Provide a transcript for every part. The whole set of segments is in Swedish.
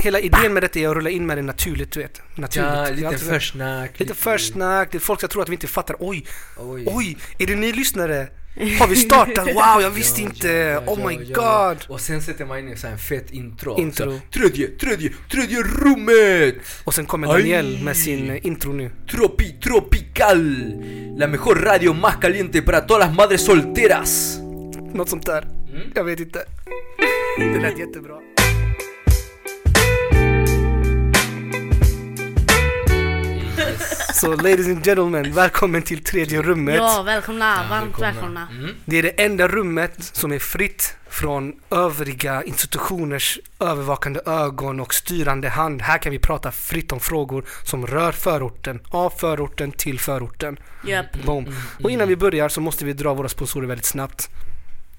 hela idén med detta är att rulla in med det naturligt, du vet. Naturligt. Ja, lite alltid- försnack. Lite försnack, det är folk som tror att vi inte fattar. Oj, Oj. oj, är det ni lyssnare? Har vi startat? Wow, jag visste Ja, inte. ja, Oh my ja, ja. god. Och sen sätter man in en sån här fet intro. Intro. Så, tredje, tredje, tredje rummet! Och sen kommer. Daniel med sin eh, intro nu. Tropi, tropical. La mejor radio más caliente para todas las madres solteras. Något sånt där. Mm. Jag vet inte. Det lät jättebra. Så ladies and gentlemen, välkommen till tredje rummet. Ja, välkomna. Varmt välkomna. Mm. Det är det enda rummet som är fritt från övriga institutioners övervakande ögon och styrande hand. Här kan vi prata fritt om frågor som rör förorten, av förorten till förorten. Japp. Boom. Och innan vi börjar så måste vi dra våra sponsorer väldigt snabbt.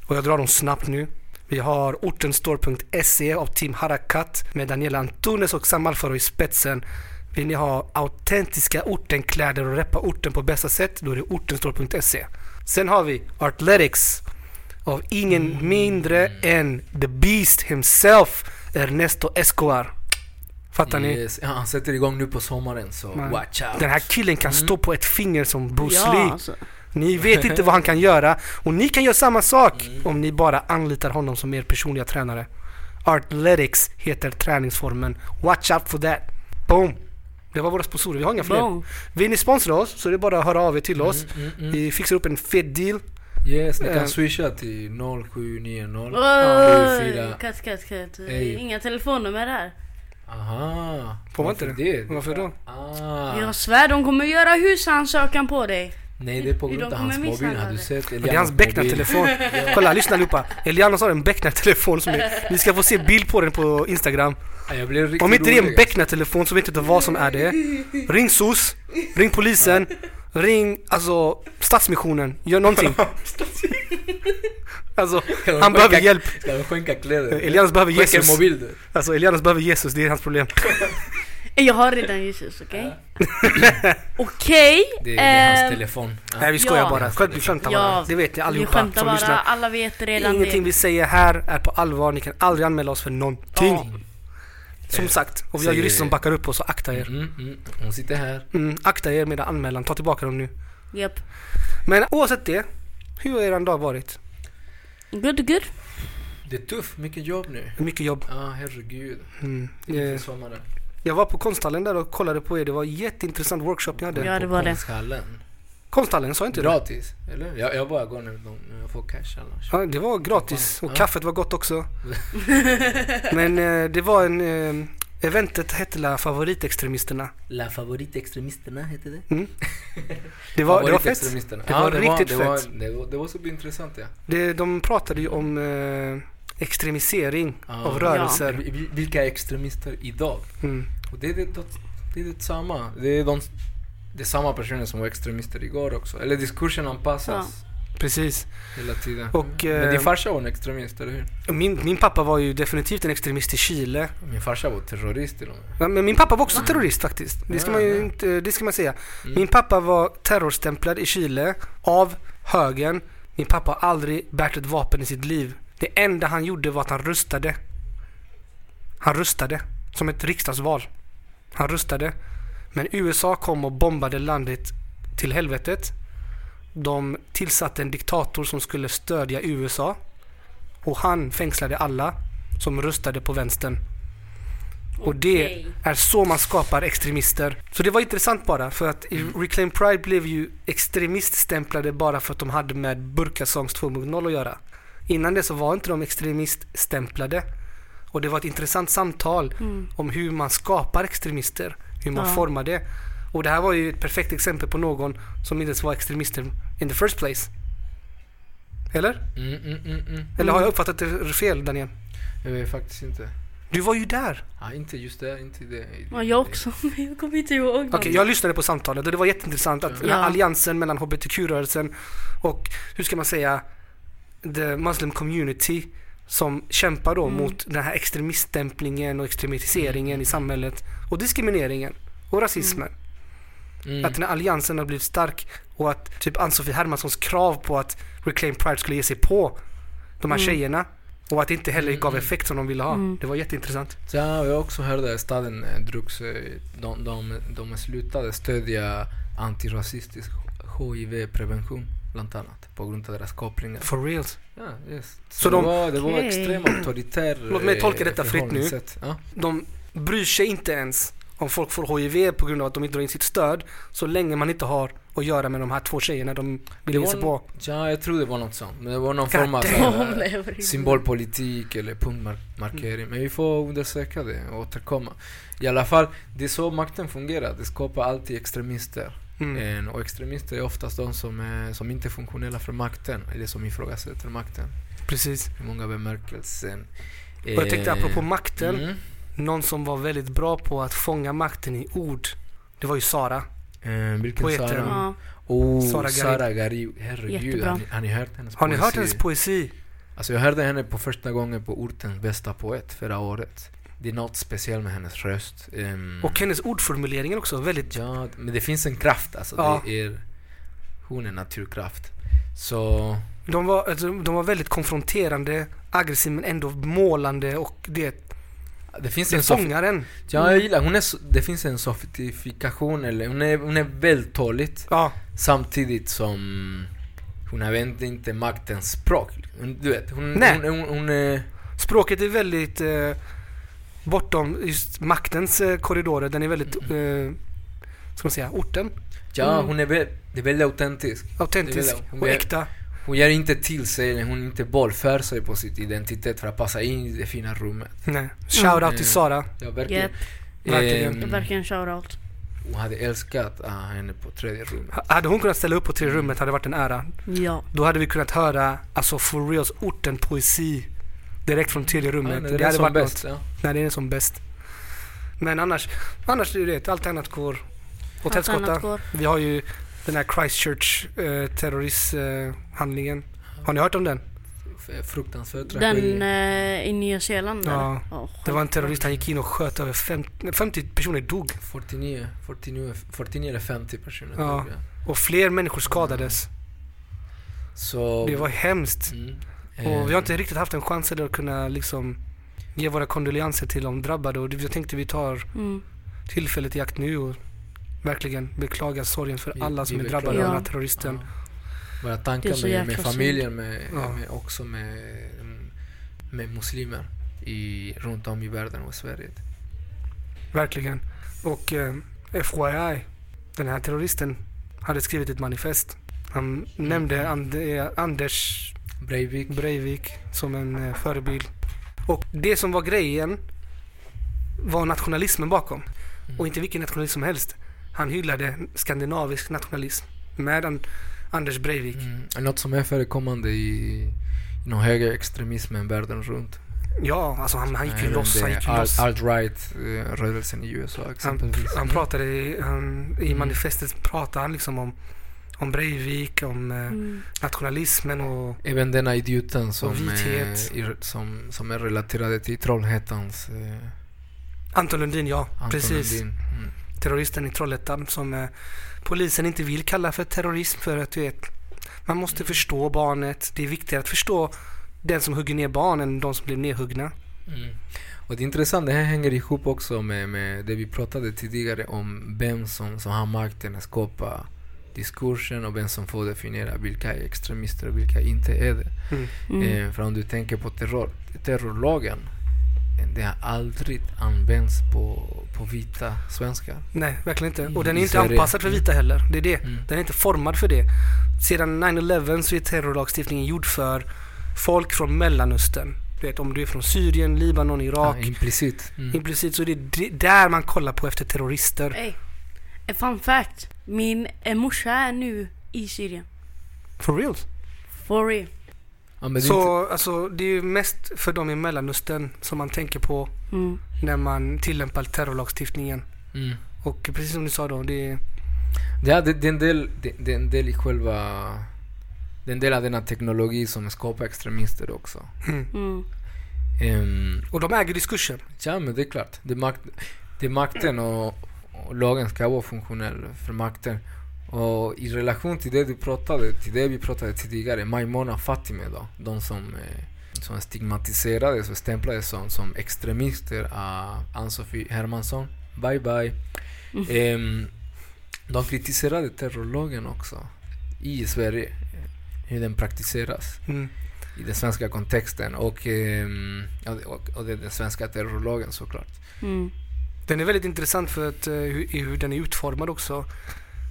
Och jag drar dem snabbt nu. Vi har ortenstore.se av Team Harakat med Daniela Antunes och Sam Alfaro i spetsen. Vill ni ha autentiska ortenkläder och reppa orten på bästa sätt, då är det ortenstore.se. Sen har vi Artletics av ingen mindre än The Beast himself, Ernesto Escobar. Fattar ni? Yes. Ja, han sätter igång nu på sommaren så Man- watch out. Den här killen kan stå på ett finger som Bruce Ja, Lee. alltså. Ni vet inte vad han kan göra och ni kan göra samma sak Mm. om ni bara anlitar honom som er personliga tränare. Artletics heter träningsformen. Watch out for that. Boom! Det var våra sponsorer, vi har inga fler. Vill ni sponsra oss så är det bara att höra av er till oss. Mm, mm, mm. Vi fixar upp en fet deal. Yes, ni Eh. kan swisha till 0790. Oj, fyra. Cut, cut, cut. Ej. Inga telefonnummer här. Aha. Får man inte Varför det? Varför då? Ah. Jag svär, de kommer göra husrannsakan på dig. Nej, det är på grund av hans mobil. Har du sett Men det är hans Becknar-telefon. Kolla, lyssna allihopa. Elianos har en Becknar-telefon som är... Ni ska få se bild på den på Instagram. Ja, Om inte det är en. Becknar-telefon så vet jag inte vad som är det. Ring SOS, ring polisen, ring alltså Stadsmissionen, gör någonting. Alltså, han behöver skänka- hjälp. Ska de skänka kläder? Elianos behöver Jesus. mobil. Alltså Elianos behöver Jesus, det är hans problem. Jag har redan Jesus, okej? Okej. Det, det är hans ehm, telefon. Ja. Nej vi skojar Ja. bara, Själv, vi skämtar Ja, bara. Det vet ni Vi allihopa skämtar som bara, lyssnar. alla vet redan Ingenting det. vi säger här är på allvar, ni kan aldrig anmäla oss för någonting. Ja. Som sagt, och vi har jurister som backar upp oss, så akta er. Mm, mm. Hon sitter här. Mm, akta er med anmälan, ta tillbaka dem nu. Japp. Men oavsett det, hur har er dag varit? Good, good. Det är tufft, mycket jobb nu. Mycket jobb. Ja, ah, herregud. Mm. Inför Eh, sommaren. Jag var på konsthallen där och kollade på er, det var jätteintressant workshop ni hade. Ja, det var det. Konsthallen. Konsthallen, sa inte det? Gratis, eller? Jag, jag bara går när, jag får cash annars. Ja, det var gratis och Ja. kaffet var gott också. Men eh, det var en... Eh, eventet hette La Favoritextremisterna. La favoritextremisterna heter det. Mm. Det var, det var fett. Det var riktigt det fett. Var, det, var, det var så intressant ja. Det, de pratade ju om eh, extremisering Ah. av Ja. rörelser. Vi- Vilka är extremister idag? Mm. Och det är det, det, är det samma. Det är, de, det är samma personer som var extremister igår också. Eller diskursen anpassas Precis. hela tiden. Och, Men eh, din farsa var en extremist, eller hur? Min, min pappa var ju definitivt en extremist i Chile. Min farsa var terrorist till och med. Ja, Men min pappa var också terrorist faktiskt. Det ska Ja, man ju ja. inte, det ska man säga. Mm. Min pappa var terrorstämplad i Chile av högern. Min pappa har aldrig bärt ett vapen i sitt liv. Det enda han gjorde var att han röstade. Han röstade. Som ett riksdagsval. Han röstade. Men USA kom och bombade landet till helvetet. De tillsatte en diktator som skulle stödja USA. Och han fängslade alla som röstade på vänstern. Och det är så man skapar extremister. Så det var intressant bara för att i Reclaim Pride blev ju extremiststämplade bara för att de hade med Burkasongs 2.0 att göra. Innan det så var inte de extremiststämplade. Och det var ett intressant samtal Mm. om hur man skapar extremister, hur man Ja. formar det. Och det här var ju ett perfekt exempel på någon som inte ens var extremister in the first place. Eller? Mm, mm, mm, mm. Eller har jag uppfattat det fel Daniel? Jag vet faktiskt inte. Du var ju där. Ja, inte just det, inte det. Ja, jag också, men jag kommer inte ihåg. Okej, dem. jag lyssnade på samtalet och det var jätteintressant att Ja. alliansen mellan HBTQ-rörelsen och, hur ska man säga, the Muslim community som kämpar då Mm. mot den här extremiststämplingen och extremiseringen i samhället och diskrimineringen och rasismen. Mm. Att den här alliansen har blivit stark och att typ Ann-Sofie Hermanssons krav på att Reclaim Pride skulle ge sig på de här Mm. tjejerna Och att det inte heller gav Mm. effekt som de ville ha. Mm. Det var jätteintressant. Ja, jag också hörde att staden eh, drogs, eh, de, de, de slutade stödja antirasistisk HIV-prevention bland annat på grund av deras kopplingar. For reals. Ja, just. Så, Så det, de- var, det var extremt auktoritär Låt mig tolka eh, detta fritt nu. Ja. De bryr sig inte ens om folk får HIV på grund av att de inte drar in sitt stöd. Så länge man inte har att göra med de här två tjejerna de vill Det ge sig på. ja, jag tror det var något sånt. Men det var någon God form av här, inte. symbolpolitik eller punktmarkering. Men vi får undersöka det och återkomma. I alla fall, det är så makten fungerar. Det skapar alltid extremister. Mm. Eh, Och extremister är oftast de som, är, som inte är funktionella för makten, eller som ifrågasätter makten Precis. i många bemärkelser. Och jag tänkte apropå makten. Mm. Någon som var väldigt bra på att fånga makten i ord. Det var ju Sara. Eh, vilken Poeten. Sara? Ja. Oh, Sara Sara Garib. Garib. Herregud, Jättebra. har ni, har ni hört hennes Har ni poesi? hört hennes poesi? Alltså jag hörde henne på första gången på ortens bästa poet förra året. Det är något speciellt med hennes röst. Ehm, Och hennes ordformuleringar också. Väldigt... Ja, men det finns en kraft alltså. Ja. Det är, hon är naturkraft. Så, De var, alltså, de var väldigt konfronterande, aggressiva men ändå målande och det, det finns en det sof- fångar en. Ja, jag gillar, hon är, det finns en softifikation eller hon är, hon är vältaligt Ja, samtidigt som hon använder inte maktens språk. Du vet, hon, Nej. hon, hon, hon är... språket är väldigt eh, bortom just maktens eh, korridorer. Den är väldigt, Mm. eh, ska man säga, orten. Ja, Mm. hon är, väl, det är väldigt autentisk. Autentisk Det är väl- och äkta. Hon gör inte till sig, eller hon inte bollför sig på sin identitet för att passa in i det fina rummet. Nej. Shout out Mm. till Sara. Ja, verkligen. Japp, Verkligen. det är Ehm, verkligen shoutout. hon hade älskat ah, henne på tredje rummet. Hade hon kunnat ställa upp på tre rummet hade det varit en ära. Ja. Då hade vi kunnat höra, alltså for reals, orten poesi. Direkt från tredje Ja, rummet. det det är hade som varit bäst. något. Ja. När det är som bäst. Men annars, annars du vet, allt annat går åt helskotta. Vi har ju den här Christchurch eh, terroristhandlingen. Har ni hört om den? Fruktansvärd tragedi. Den eh, i Nya Zeeland Ja. Ja, Det var en terrorist, han gick in och sköt över 50, 50 personer dog. 49, 49, 49 eller 50 personer Ja. dog, Och fler människor skadades. Så... Det var hemskt. Mm. Och vi har inte Eh, riktigt haft en chans att kunna liksom ge våra kondolenser till de drabbade. Och jag tänkte vi tar Mm. tillfället i akt nu och verkligen beklaga sorgen för Vi- alla som är drabbade beklagar. av den här Ja. terroristen. ja. Våra tankar med, med synd. familjer, med, Ja. med, också med, med muslimer i, runt om i världen och Sverige. Verkligen. Och eh, FYI, den här terroristen hade skrivit ett manifest. Han nämnde Ande, Anders Breivik. Breivik som en eh, förebild. Och det som var grejen var nationalismen bakom. Mm. Och inte vilken nationalism som helst. Han hyllade skandinavisk nationalism med an, Anders Breivik. Mm. Något som är förekommande i, inom högerextremismen världen runt. Ja, alltså han, han gick ju loss. Han gick loss. Alt-right-rörelsen i USA Han, exempelvis. han pratade i, han, i Mm. manifestet pratade han liksom om, om Breivik, om eh, Mm. nationalismen och Även denna idioten som, vithet. är, i- som, som är relaterad till Trollhättans eh, Anton Lundin, ja. Anton precis. Lundin. Mm. terroristen i Trollhättan som eh, polisen inte vill kalla för terrorism för att du vet, man måste förstå barnet. Det är viktigare att förstå den som hugger ner barn än de som blir nedhuggna. Mm. Och det är intressant, det här hänger ihop också med, med det vi pratade tidigare om vem som, som har makten att skapa diskursen och vem som får definiera vilka är extremister och vilka inte är det. Mm. Eh, för om du tänker på terror, terrorlagen, eh, det har aldrig använts på, på vita svenskar. Nej, verkligen inte. Mm, Och den är inte Sverige. anpassad för vita heller. Det är det. Mm. Den är inte formad för det. Sedan 9-11 så är terrorlagstiftningen gjord för folk från Mellanöstern. Du vet, om du är från Syrien, Libanon, Irak. Ja, implicit. Mm. Implicit så är det d- där man kollar på efter terrorister. Ey, fun fact. Min eh, morsa är nu i Syrien. For real. For real. Ja, men det är inte, Så alltså, det är ju mest för dem i Mellanöstern som man tänker på Mm. när man tillämpar terrorlagstiftningen. mm. Och precis som du sa då, det är... Ja, det, det, är en del, det, det är en del i själva... Det är en del av denna teknologi som skapar extremister också. Mm. Mm. Ehm, Och de äger diskursen. ja, men det är klart. Det är, makt, det är makten och, och lagen ska vara funktionell för makten. Och i relation till det du pratade, till det vi pratade tidigare, Maimona Fatime då, de som, eh, som stigmatiserades och stämplades som, som extremister av Ann-Sofie Hermansson. Bye bye. Mm. Ehm, de kritiserade terrorlagen också i Sverige. Hur den praktiseras Mm. i den svenska kontexten och, och, och den svenska terrorlagen såklart. Mm. Den är väldigt intressant för att, eh, hur, i hur den är utformad också.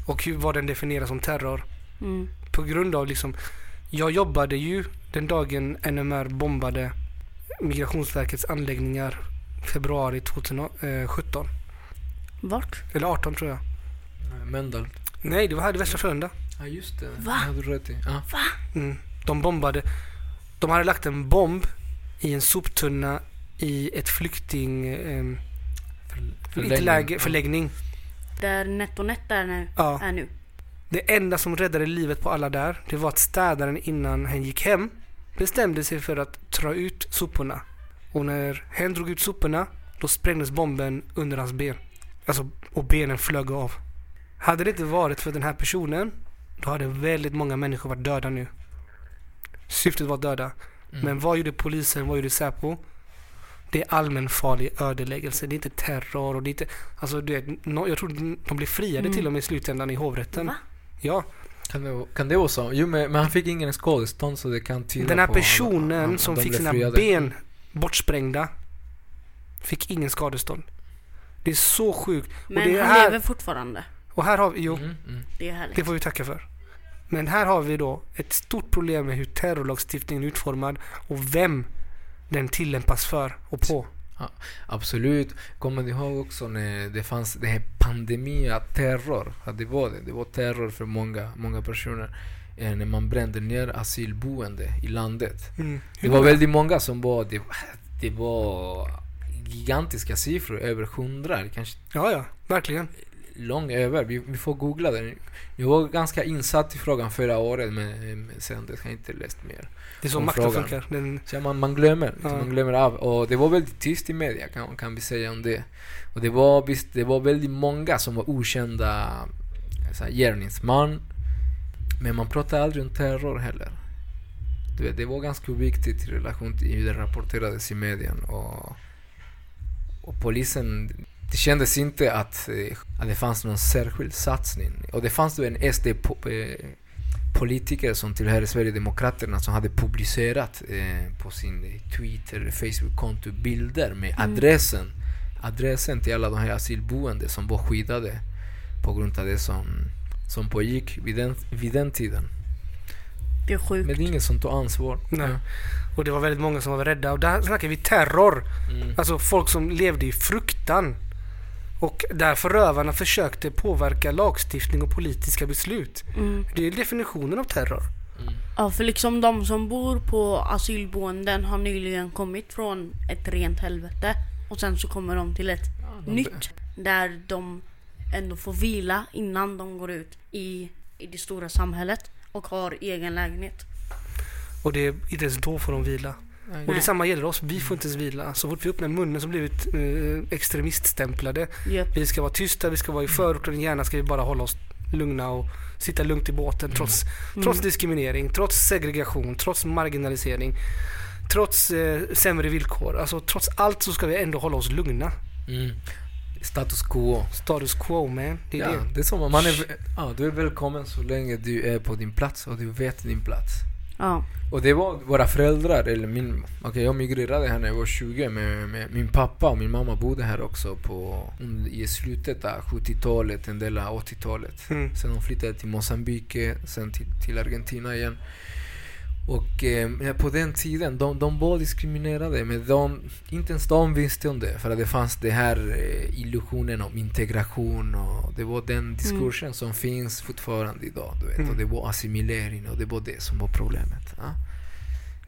Och hur, vad den definierar som terror. Mm. På grund av liksom, jag jobbade ju den dagen NMR bombade Migrationsverkets anläggningar februari 2017. Vart? Eller 18 tror jag. Mölndal. Nej, det var här i Västra Frölunda. Ja just det, Va? det hade du rätt i. Ja. Mm. De bombade. De hade lagt en bomb i en soptunna i ett flykting... Eh, Förlängning. läge, förläggning. Där NetOnNet är nu. Ja. Är nu. Det enda som räddade livet på alla där, det var att städaren innan hen gick hem bestämde sig för att dra ut soporna. Och när hen drog ut soporna, då sprängdes bomben under hans ben. Alltså, och benen flög av. Hade det inte varit för den här personen, då hade väldigt många människor varit döda nu. Syftet var att döda. Mm. Men vad gjorde polisen? Vad gjorde Säpo? Det är allmänfarlig ödeläggelse. Det är inte terror och det är inte... Alltså du vet, no, jag tror de blev friade Mm. till och med i slutändan i hovrätten. Va? Ja. Kan det, kan det vara så? Jo men, men han fick ingen skadestånd så det kan tyda Den här på... personen att som de fick sina friade. ben bortsprängda fick ingen skadestånd. Det är så sjukt. Men det är han här- lever fortfarande. Och här har vi, jo, Mm, mm. Det är det får vi tacka för. Men här har vi då ett stort problem med hur terrorlagstiftningen är utformad och vem den tillämpas för och på. Absolut. Kommer du ihåg också när det fanns den här pandemia terror? Ja, det var det. Det var terror för många, många personer. Eh, när man brände ner asylboende i landet. Mm. Det var väldigt många som var... Det, det var gigantiska siffror. Över hundra. Kanske Ja, ja, verkligen. Långt över. Vi, vi får googla det. Jag var ganska insatt i frågan förra året men, men sen dess har jag inte läst mer. Det är så makten funkar. Den, Så man, man glömmer, Ja. man glömmer av. Och det var väldigt tyst i media kan, kan vi säga om det. Och det var, visst, det var väldigt många som var okända så här, gärningsman. Men man pratade aldrig om terror heller. Du vet, det var ganska viktigt i relation till hur det rapporterades i medien. Och, och polisen, det kändes inte att, eh, att det fanns någon särskild satsning. Och det fanns då en SD-politiker som tillhörde Sverigedemokraterna som hade publicerat eh, på sin eh, Twitter, Facebook-konto bilder med Mm. adressen. Adressen till alla de här asylboende som var skyddade på grund av det som, som pågick vid den, vid den tiden. Det är sjukt. Men det är ingen som tar ansvar. Nej. och det var väldigt många som var rädda. Och där snackar vi terror. Mm. Alltså folk som levde i fruktan. Och där förövarna försökte påverka lagstiftning och politiska beslut. Mm. Det är definitionen av terror. Mm. Ja, för liksom de som bor på asylboenden har nyligen kommit från ett rent helvete. Och sen så kommer de till ett Ja, de- nytt där de ändå får vila innan de går ut i, i det stora samhället och har egen lägenhet. Och det är inte ens då får de vila. Nej. Och detsamma gäller oss. Vi får inte ens vila. Så fort vi öppnar munnen så blir vi eh, extremiststämplade. Japp. Vi ska vara tysta, vi ska vara i förorten. Gärna ska vi bara hålla oss lugna och sitta lugnt i båten trots, trots Mm. diskriminering, trots segregation, trots marginalisering, trots eh, sämre villkor. Alltså trots allt så ska vi ändå hålla oss lugna. Mm. Status quo. Status quo man. Det är Ja, det. det är som man är, ja, du är välkommen så länge du är på din plats och du vet din plats. Ja. Och det var våra föräldrar, eller min... Okej, jag migrerade här när jag var 20 med, med min pappa och min mamma bodde här också på, i slutet av 70-talet, en del av 80-talet. Mm. Sen de flyttade till Mozambique, sen till, till Argentina igen. Och eh, ja, på den tiden, de, de var diskriminerade, men de, inte ens de visste om det. För att det fanns det här eh, illusionen om integration och det var den diskursen som finns fortfarande idag. Du vet. Mm. Och det var assimilering och det var det som var problemet. Ja?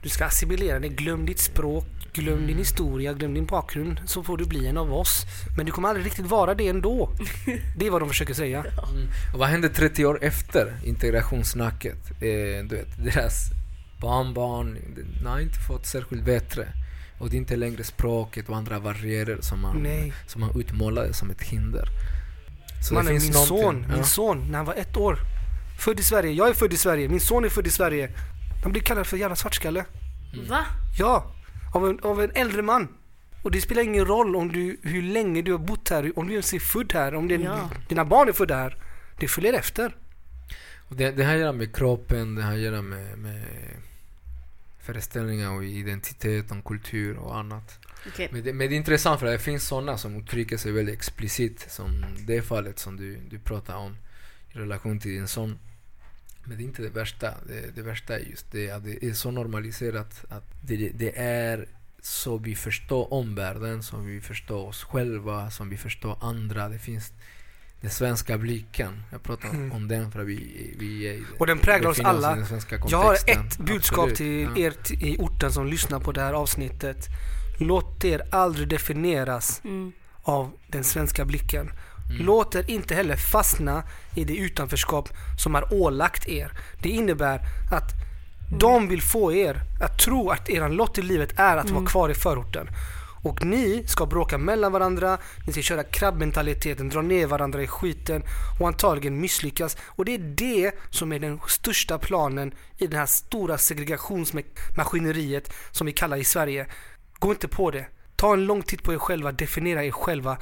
Du ska assimilera dig. Glöm ditt språk, glöm din historia, glöm din bakgrund. Så får du bli en av oss. Men du kommer aldrig riktigt vara det ändå. Det är vad de försöker säga. Mm. Och vad hände 30 år efter integrationssnacket? Eh, du vet, deras barnbarn de har inte fått särskilt bättre. Och det är inte längre språket och andra barriärer som man, Nej. som man utmålade som ett hinder. Så Mannen, min någonting- son, ja. min son, när han var ett år. Född i Sverige. Jag är född i Sverige. Min son är född i Sverige. Han blir kallad för jävla svartskalle. Va? Ja, av en, av en äldre man. Och det spelar ingen roll om du, hur länge du har bott här, om du ens är född här, om det, Ja. dina barn är födda här. Det följer efter. Och det, det här gör med kroppen, det här gör med, med föreställningar och identitet och kultur och annat. Okej. Men det, men det är intressant för det finns sådana som uttrycker sig väldigt explicit som det fallet som du, du pratar om i relation till din son. Men det är inte det värsta. Det, det värsta är just det att det är så normaliserat att det, det är så vi förstår omvärlden, som vi förstår oss själva, som vi förstår andra. Det finns den svenska blicken. Jag pratar Mm. om den för att vi, vi är Och den präglar oss alla. i den svenska Jag har ett budskap Absolut, till ja. er i orten som lyssnar på det här avsnittet. Låt er aldrig definieras Mm. av den svenska blicken. Mm. Låt er inte heller fastna i det utanförskap som är ålagt er. Det innebär att de vill få er att tro att er lott i livet är att vara kvar i förorten. Och ni ska bråka mellan varandra, ni ska köra krabbmentaliteten, dra ner varandra i skiten och antagligen misslyckas. Och det är det som är den största planen i det här stora segregationsmaskineriet som vi kallar i Sverige. Gå inte på det. Ta en lång titt på er själva, definiera er själva.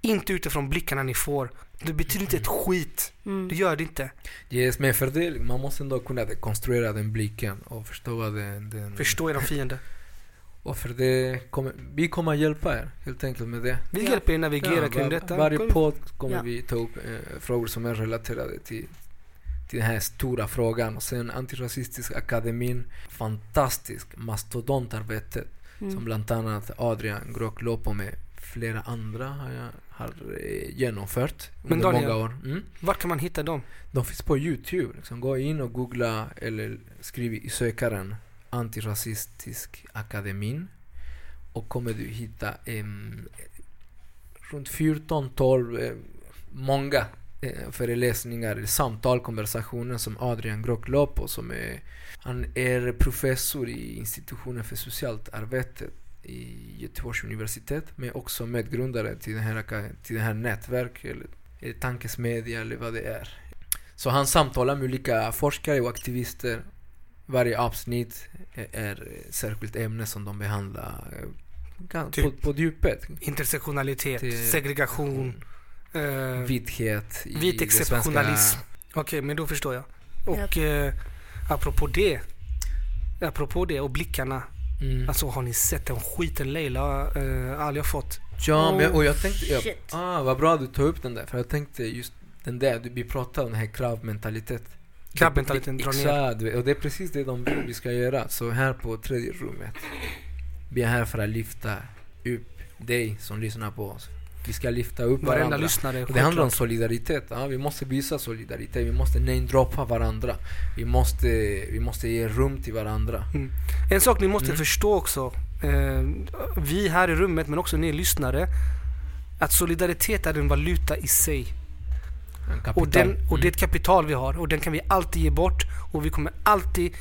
Inte utifrån blickarna ni får. Det betyder inte ett skit. Mm. Det gör det inte. Yes, men för det, man måste ändå kunna konstruera den blicken och förstå vad den... den Förstå era fiender. Och för det kommer, vi kommer hjälpa er helt enkelt med det. Vi Ja. hjälper er navigera Ja, kring var, detta. Varje podd kommer Ja. vi ta upp eh, frågor som är relaterade till, till den här stora frågan. Och sen Antirasistisk akademin, fantastisk mastodontarbete som Mm. bland annat Adrian Grock Lopo med flera andra har, jag, har eh, genomfört Men under Daniel- många år. Mm. Vart kan man hitta dem? De finns på Youtube. Liksom, gå in och googla eller skriv i sökaren Antirasistisk akademin och kommer du hitta eh, runt 14-12 eh, många eh, föreläsningar, samtal, konversationer som Adrian Groklopo som är, han är professor i institutionen för socialt arbete i Göteborgs universitet men också medgrundare till det här, till det här nätverket eller, eller tankesmedja eller vad det är. Så han samtalar med olika forskare och aktivister. Varje avsnitt är- ett särskilt ämne som de behandlar eh, Typ. på, på djupet. Intersektionalitet, Det- segregation, eh, Vithet vit exceptionalism. Okej, men då förstår jag. Och eh, apropå det, apropå det och blickarna. Mm. Alltså har ni sett den skiten Leila eh, Ali har fått? Ja, men, Oh, och jag tänkte... Jag, ah, vad bra du tog upp den där. För jag tänkte just den där, du- vi pratade om den här kravmentalitet. Krabbmentaliteten drar ner. Exakt, och det är precis det de vill vi ska göra. Så här på tredje rummet. Vi är här för att lyfta upp dig som lyssnar på oss. Vi ska lyfta upp Varenda varandra. lyssnare. Det handlar om solidaritet. Ja, vi måste visa solidaritet. Vi måste namedroppa varandra. Vi måste, vi måste ge rum till varandra. En sak ni måste Mm. förstå också. Eh, vi här i rummet men också ni lyssnare. Att solidaritet är en valuta i sig. Och, den, och det är ett kapital vi har och den kan vi alltid ge bort och vi kommer alltid,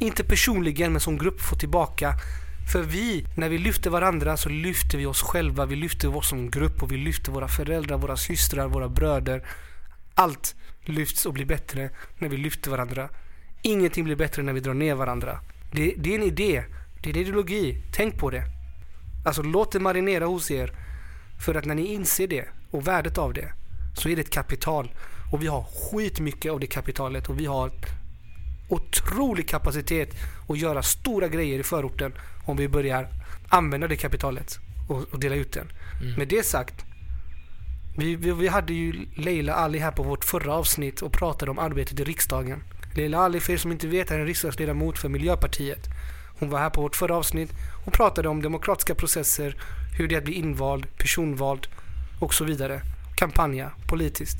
inte personligen men som grupp få tillbaka. För vi, när vi lyfter varandra så lyfter vi oss själva, vi lyfter oss som grupp och vi lyfter våra föräldrar, våra systrar, våra bröder. Allt lyfts och blir bättre när vi lyfter varandra. Ingenting blir bättre när vi drar ner varandra. Det, det är en idé, det är en ideologi. Tänk på det. Alltså låt det marinera hos er. För att när ni inser det och värdet av det så är det ett kapital. Och vi har skitmycket av det kapitalet och vi har otrolig kapacitet att göra stora grejer i förorten om vi börjar använda det kapitalet och, och dela ut den. Mm. Med det sagt, vi, vi, vi hade ju Leila Ali här på vårt förra avsnitt och pratade om arbetet i riksdagen. Leila Ali, för er som inte vet, är en riksdagsledamot för Miljöpartiet. Hon var här på vårt förra avsnitt och pratade om demokratiska processer, hur det är att bli invald, personvald och så vidare. Kampanja politiskt.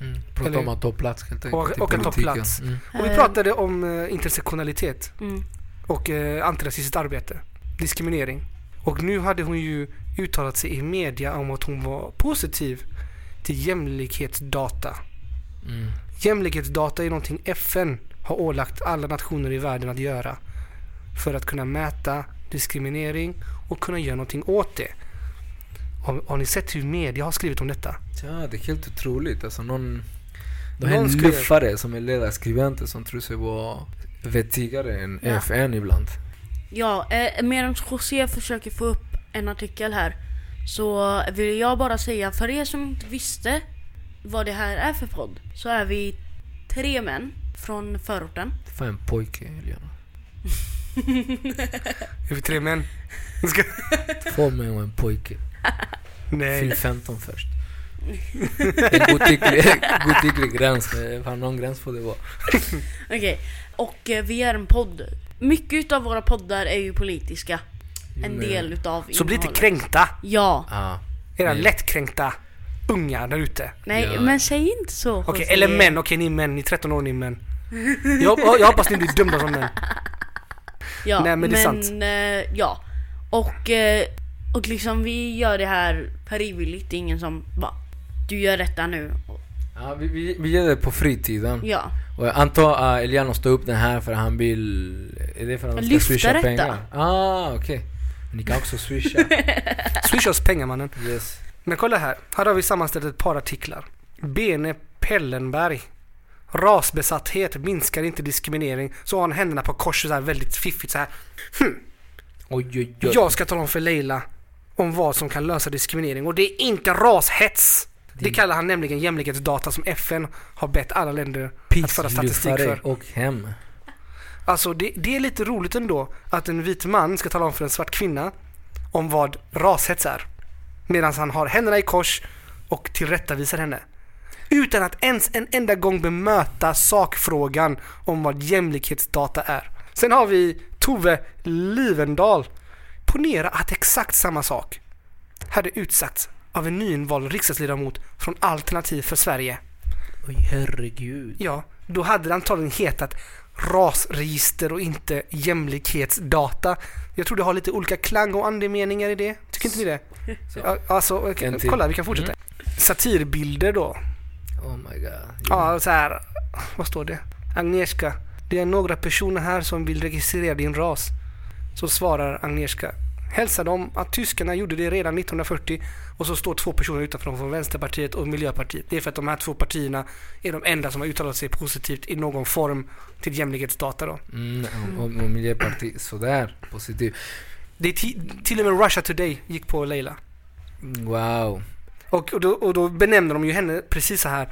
Mm. Prata Eller- om att ta plats helt enkelt. Och- och att ta plats. Mm. Och vi Eh, pratade om eh, intersektionalitet Mm. och eh, antirasistiskt arbete. Diskriminering. Och nu hade hon ju uttalat sig i media om att hon var positiv till jämlikhetsdata. Mm. Jämlikhetsdata är någonting FN har ålagt alla nationer i världen att göra för att kunna mäta diskriminering och kunna göra någonting åt det. Har, har ni sett hur media har skrivit om detta? Ja, det är helt otroligt. Alltså någon... De Någon här skrev- luffare som är ledarskribenter som tror sig vara vettigare än Ja. FN ibland. Ja, eh, medan José försöker få upp en artikel här så vill jag bara säga för er som inte visste vad det här är för podd så är vi tre män från förorten. Fan en pojke, Eliana. Är vi tre män? Två män och en pojke. Fyll Nej. 15 först. En godtycklig, godtycklig gräns, men fan någon gräns får det vara. Okej, och eh, vi är en podd. Mycket utav våra poddar är ju politiska. En Men- del utav Så bli inte kränkta. Ja. Ja. Era Nej. lättkränkta ungar där ute. Nej, Ja. men säg inte så Okej, José. eller män. Okej, ni är män. Ni är 13 år, ni är män. Jag, jag hoppas ni blir dömda som män. Ja, Nej, men det är sant. eh, ja. Och, eh, och liksom vi gör det här frivilligt. Det är ingen som bara Du gör detta nu. Ja, vi, vi, vi gör det på fritiden. Ja. Och jag antar att Eliano står upp den här för att han vill... Är det för att han ska Lyfta swisha detta. pengar? Ah, okej. Men Ni kan också swisha. Swisha oss pengar mannen. yes. Men kolla här. Här har vi sammanställt ett par artiklar. Bene Pellenberg. Rasbesatthet minskar inte diskriminering. Så har han händerna på kors så här väldigt fiffigt så här. Oj, oj, oj. Jag ska tala om för Leila om vad som kan lösa diskriminering och det är inte rashets. Det kallar han nämligen jämlikhetsdata som FN har bett alla länder att föra statistik för. och hem. Alltså det, det är lite roligt ändå att en vit man ska tala om för en svart kvinna om vad rashets är. Medan han har händerna i kors och tillrättavisar henne. Utan att ens en enda gång bemöta sakfrågan om vad jämlikhetsdata är. Sen har vi Tove Livendal. Ponera att exakt samma sak hade utsatts av en nyinvald riksdagsledamot från Alternativ för Sverige. Oj, herregud. Ja, då hade det antagligen hetat rasregister och inte jämlikhetsdata. Jag tror det har lite olika klang och andemeningar i det. Tycker inte ni det? Så. Alltså, kolla vi kan fortsätta. Satirbilder då. Oh my god. Ja, så här. Vad står det? Agnieszka, det är några personer här som vill registrera din ras. Så svarar Agnieszka. Hälsa dem att tyskarna gjorde det redan 1940 och så står två personer utanför från Vänsterpartiet och Miljöpartiet. Det är för att de här två partierna är de enda som har uttalat sig positivt i någon form till jämlikhetsdata då. Mm, och, och Miljöpartiet, sådär. Positiv. Det till och med Russia Today gick på Leila. Wow. Och, och, då, och då benämner de ju henne precis så här.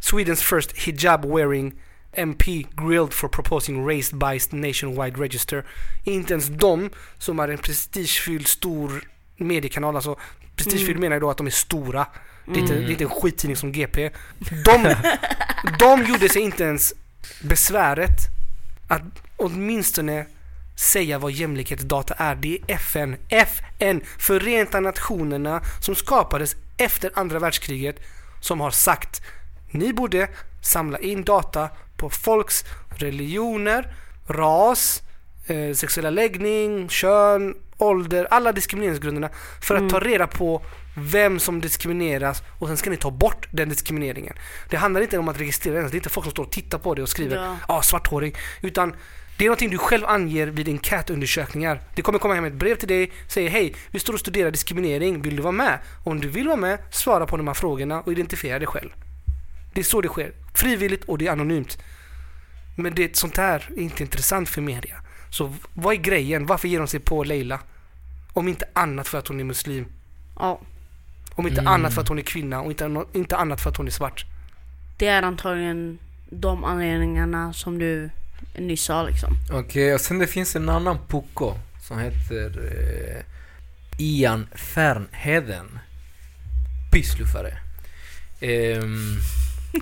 Swedens first hijab wearing MP grilled for proposing race-based nationwide register. Inte ens de som är en prestigefylld stor mediekanal, alltså prestigefylld Mm. menar jag då att de är stora. Det är, inte, Mm. det är inte en skittidning som GP. De, de gjorde sig inte ens besväret att åtminstone säga vad jämlikhetsdata är. Det är FN. FN, Förenta Nationerna, som skapades efter andra världskriget, som har sagt ni borde samla in data på folks religioner, ras, eh, sexuella läggning, kön, ålder, alla diskrimineringsgrunderna för att Mm. ta reda på vem som diskrimineras och sen ska ni ta bort den diskrimineringen. Det handlar inte om att registrera ens, det är inte folk som står och tittar på det och skriver Ja. ja, svarthårig. Utan det är någonting du själv anger vid enkätundersökningar. Det kommer komma hem ett brev till dig, säger hej, vi står och studerar diskriminering, vill du vara med? Om du vill vara med, svara på de här frågorna och identifiera dig själv. Det är så det sker. Frivilligt och det är anonymt. Men det, sånt här är inte intressant för media. Så vad är grejen? Varför ger de sig på Leila? Om inte annat för att hon är muslim. Ja. Om inte Mm. annat för att hon är kvinna och inte, inte annat för att hon är svart. Det är antagligen de anledningarna som du nyss sa liksom. Okej, och sen det finns en annan pucko som heter eh, Ian Fernheden. Pissluffare. Ehm,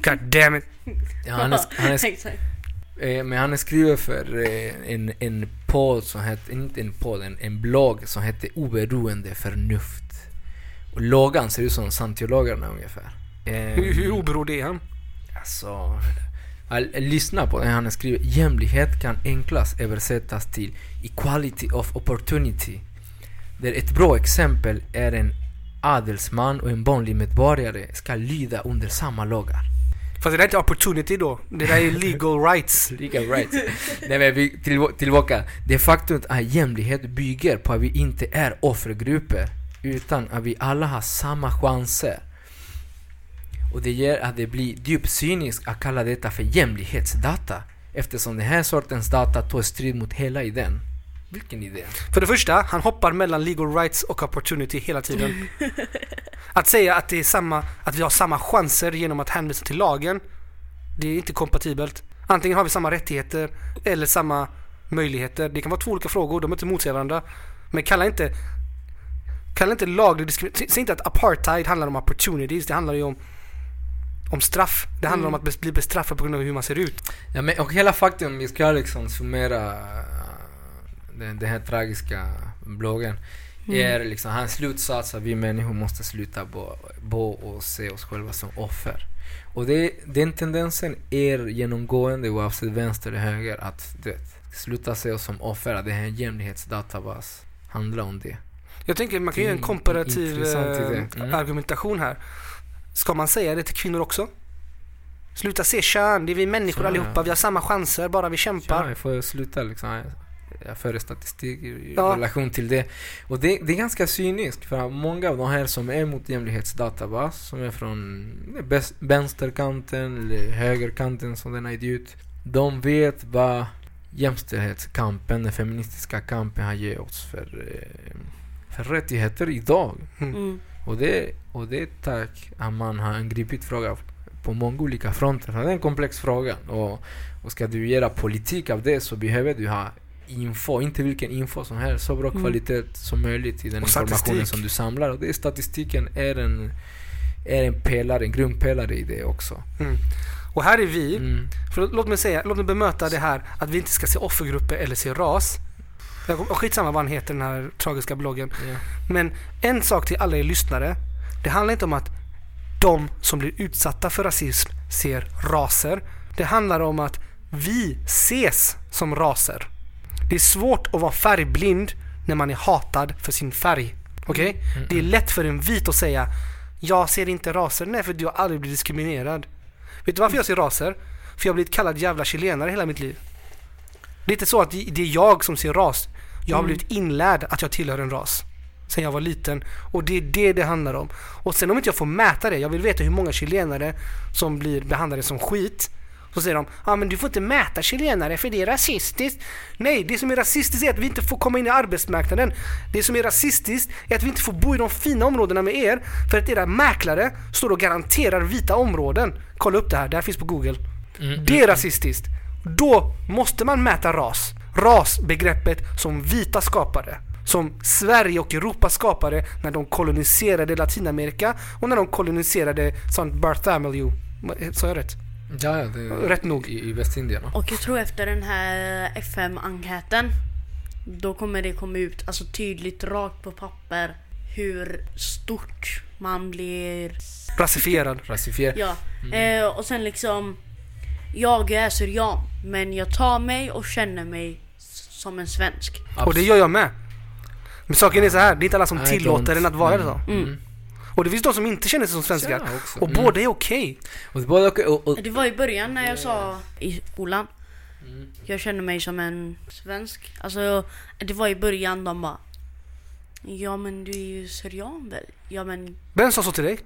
God damn it. ja, han är, han är, Exakt. eh, men han är skriven för eh, en, en podd som heter, inte en podd, en, en blogg som heter Oberoende Förnuft. Och loggan ser ut som Santiolagarna ungefär. Ehm, Hur, hur oberoende är han? Alltså, lyssna på det han skriver. Jämlikhet kan enklast översättas till equality of opportunity. Där ett bra exempel är en adelsman och en vanlig medborgare ska lyda under samma lagar. Fast det där är inte opportunity då. Det där är legal rights. Lika right. Nej men vi, till, tillbaka. Det faktum att jämlikhet bygger på att vi inte är offergrupper utan att vi alla har samma chanser. Och det gör att det blir djupt cyniskt att kalla detta för jämlikhetsdata eftersom den här sortens data tar strid mot hela idén. Vilken idé? För det första, han hoppar mellan legal rights och opportunity hela tiden. Att säga att det är samma, att vi har samma chanser genom att hänvisa till lagen, det är inte kompatibelt. Antingen har vi samma rättigheter eller samma möjligheter. Det kan vara två olika frågor, de är inte motsäger varandra. Men kalla inte, kalla inte laglig diskriminering, säg inte att apartheid handlar om opportunities, det handlar ju om om straff. Det handlar Mm. om att bli bestraffad på grund av hur man ser ut. Ja, men, och hela faktum, vi ska liksom summera den, den här tragiska bloggen. Är liksom hans slutsats att vi människor måste sluta på, på och se oss själva som offer. Och det, den tendensen är genomgående oavsett vänster eller höger att du vet, sluta se oss som offer. Att det här jämlikhetsdatabas handlar om det. Jag tänker man kan Det göra en komparativ eh. Mm. argumentation här. Ska man säga det till kvinnor också? Sluta se kön, det är vi människor Så, allihopa, ja. vi har samma chanser bara vi Ja, kämpar. jag får sluta liksom. Jag- Jag för statistik i Ja. relation till det. Och det, det är ganska cyniskt för att många av de här som är mot jämlikhetsdatabas, som är från vänsterkanten eller högerkanten som den har gett ut. De vet vad jämställdhetskampen, den feministiska kampen har gett oss för, eh, för rättigheter idag. Mm. Och det, och det är tack att man har angripit frågan på många olika fronter. Det är en komplex fråga. Och, och ska du göra politik av det så behöver du ha info, inte vilken info som helst. Så bra Mm. kvalitet som möjligt i den Och informationen statistik. som du samlar. Och det är statistiken är en, är en pelare, en grundpelare i det också. Mm. Och här är vi, Mm. för låt mig säga, låt mig bemöta det här att vi inte ska se offergrupper eller se ras. Och Skitsamma vad han heter den här tragiska bloggen. Ja. Men en sak till alla er lyssnare. Det handlar inte om att de som blir utsatta för rasism ser raser. Det handlar om att vi ses som raser. Det är svårt att vara färgblind när man är hatad för sin färg. Okej? Mm. Det är lätt för en vit att säga jag ser inte raser. Nej, för du har aldrig blivit diskriminerad. Vet du varför jag ser raser? För jag har blivit kallad jävla chilenare hela mitt liv. Det är inte så att det det är jag som ser ras. Jag har Mm. blivit inlärd att jag tillhör en ras. Sen jag var liten. Och det är det det handlar om. Och sen om inte jag får mäta det. Jag vill veta hur många chilenare som blir behandlade som skit. Så säger de, ah, men du får inte mäta chilenare för det är rasistiskt. Nej, det som är rasistiskt är att vi inte får komma in i arbetsmarknaden. Det som är rasistiskt är att vi inte får bo i de fina områdena med er. För att era mäklare står och garanterar vita områden. Kolla upp det här, det här finns på google. Mm. Det är rasistiskt. Då måste man mäta ras. Rasbegreppet som vita skapade. Som Sverige och Europa skapade när de koloniserade Latinamerika och när de koloniserade St. Bartholomew. Sa jag rätt? Ja, ja, det, Rätt nog. I, i Västindien. Och jag tror efter den här FM-enkäten Då kommer det komma ut alltså tydligt rakt på papper hur stort man blir Rasifierad. Rasifier. Ja, eh, och sen liksom Jag är syrian men jag tar mig och känner mig som en svensk. Och det gör jag med. Men saken är så här, det är inte alla som I tillåter don't- en att vara det mm. så. Mm. Och det finns de som inte känner sig som svenskar. Också. Och Mm. båda är okej. Och det både okej och, och, Det var i början när jag sa i skolan Mm. Jag känner mig som en svensk. Alltså det var i början de bara Ja men du är ju syrian väl? Ja men Vem sa så till dig?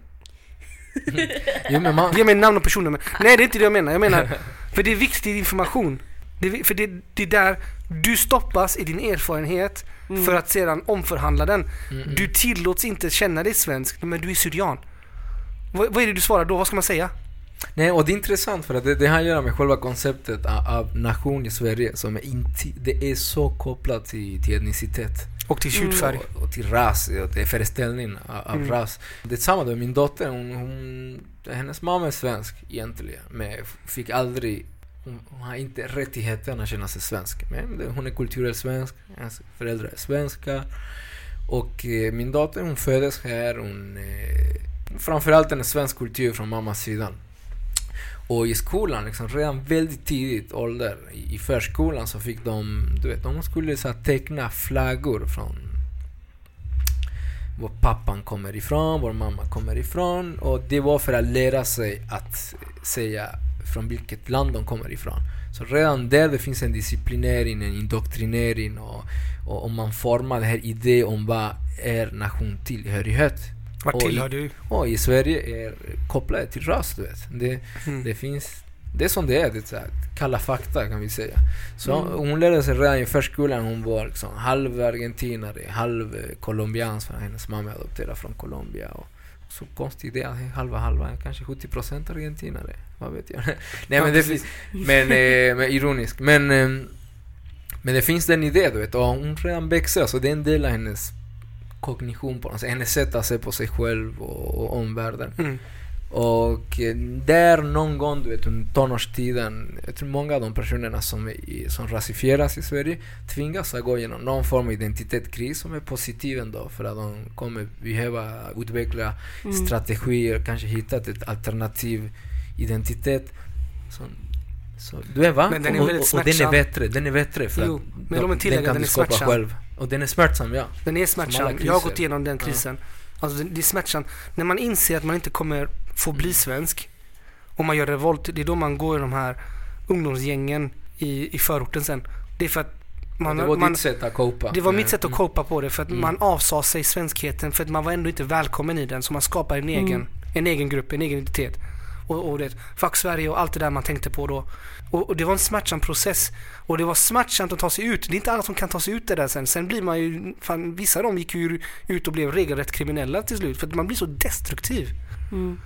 Jo men man, Ge mig namn och personnummer. Nej det är inte det jag menar. Jag menar, för det är viktig information. Det för det, det är där du stoppas i din erfarenhet Mm. för att sedan omförhandla den. Mm, Du tillåts inte känna dig svensk, men du är syrian. Vad, vad är det du svarar då? Vad ska man säga? Nej, och det är intressant för att det, det har att göra med själva konceptet av, av nation i Sverige som är inte, det är så kopplat till, till etnicitet. Och till hudfärg. Och, och till ras, och till föreställningen av, av Mm. ras. Det är samma då, min dotter, hon, hon, hennes mamma är svensk egentligen, men fick aldrig Mm. hon, har inte rättigheten att känna sig svensk. Men hon är kulturell svensk, hennes föräldrar är svenska. Och eh, min dotter hon föddes här, hon... Eh, framförallt en svensk kultur från mammas sida. Och i skolan, liksom, redan väldigt tidigt ålder, i, i förskolan så fick de, du vet, de skulle så här, teckna flaggor från var pappan kommer ifrån, var mamma kommer ifrån. Och det var för att lära sig att säga från vilket land de kommer ifrån. Så redan där det finns en disciplinering, en indoktrinering och, och, och man formar den här idén om vad är nationtillhörighet. Vart Och i- tillhör du? Och i Sverige är kopplade till ras, du vet. Det, Mm. det finns det är som det är, det är så här, kalla fakta kan vi säga. Så Mm. hon lärde sig redan i förskolan, hon var liksom halv argentinare, halv colombiansk, för hennes mamma är adopterad från Colombia. Och så konstig idé, halva halva, kanske 70% argentinare, vad vet jag. Nej men det finns, men, eh, men ironisk. Men, eh, men det finns den idé du vet, och hon redan växer, så det är en del av hennes kognition på något sätt, hennes sätt att se på sig själv och, och omvärlden. Mm. Och eh, där någon gång, du vet, under tonårstiden, jag tror många av de personerna som, är som rasifieras i Sverige tvingas att gå igenom någon form av identitetskris som är positiv ändå, för att de kommer behöva utveckla Mm. strategier, kanske hitta ett alternativ identitet. Så, så, du är va? Men den är väldigt och, och den är bättre, den är bättre för Jo, men låt mig tillägga, den kan den du är skapa smärtsam. själv. Och den är smärtsam, ja. Den är smärtsam. Jag har gått igenom den krisen. Alltså det är smärtsamt. När man inser att man inte kommer få bli svensk och man gör revolt, det är då man går i de här ungdomsgängen i, i förorten sen. Det är för att man, det var man, ditt sätt att copa. det var mitt sätt att copa på det för att Mm. man avsade sig svenskheten för att man var ändå inte välkommen i den så man skapar en egen, Mm. en egen grupp, en egen identitet. Och, och det, fuck Sverige och allt det där man tänkte på då. Och, och det var en smärtsam process. Och det var smärtsamt att ta sig ut. Det är inte alla som kan ta sig ut det där sen. Sen blir man ju, fan, vissa av dem gick ju ut och blev regelrätt kriminella till slut för att man blir så destruktiv. Mm.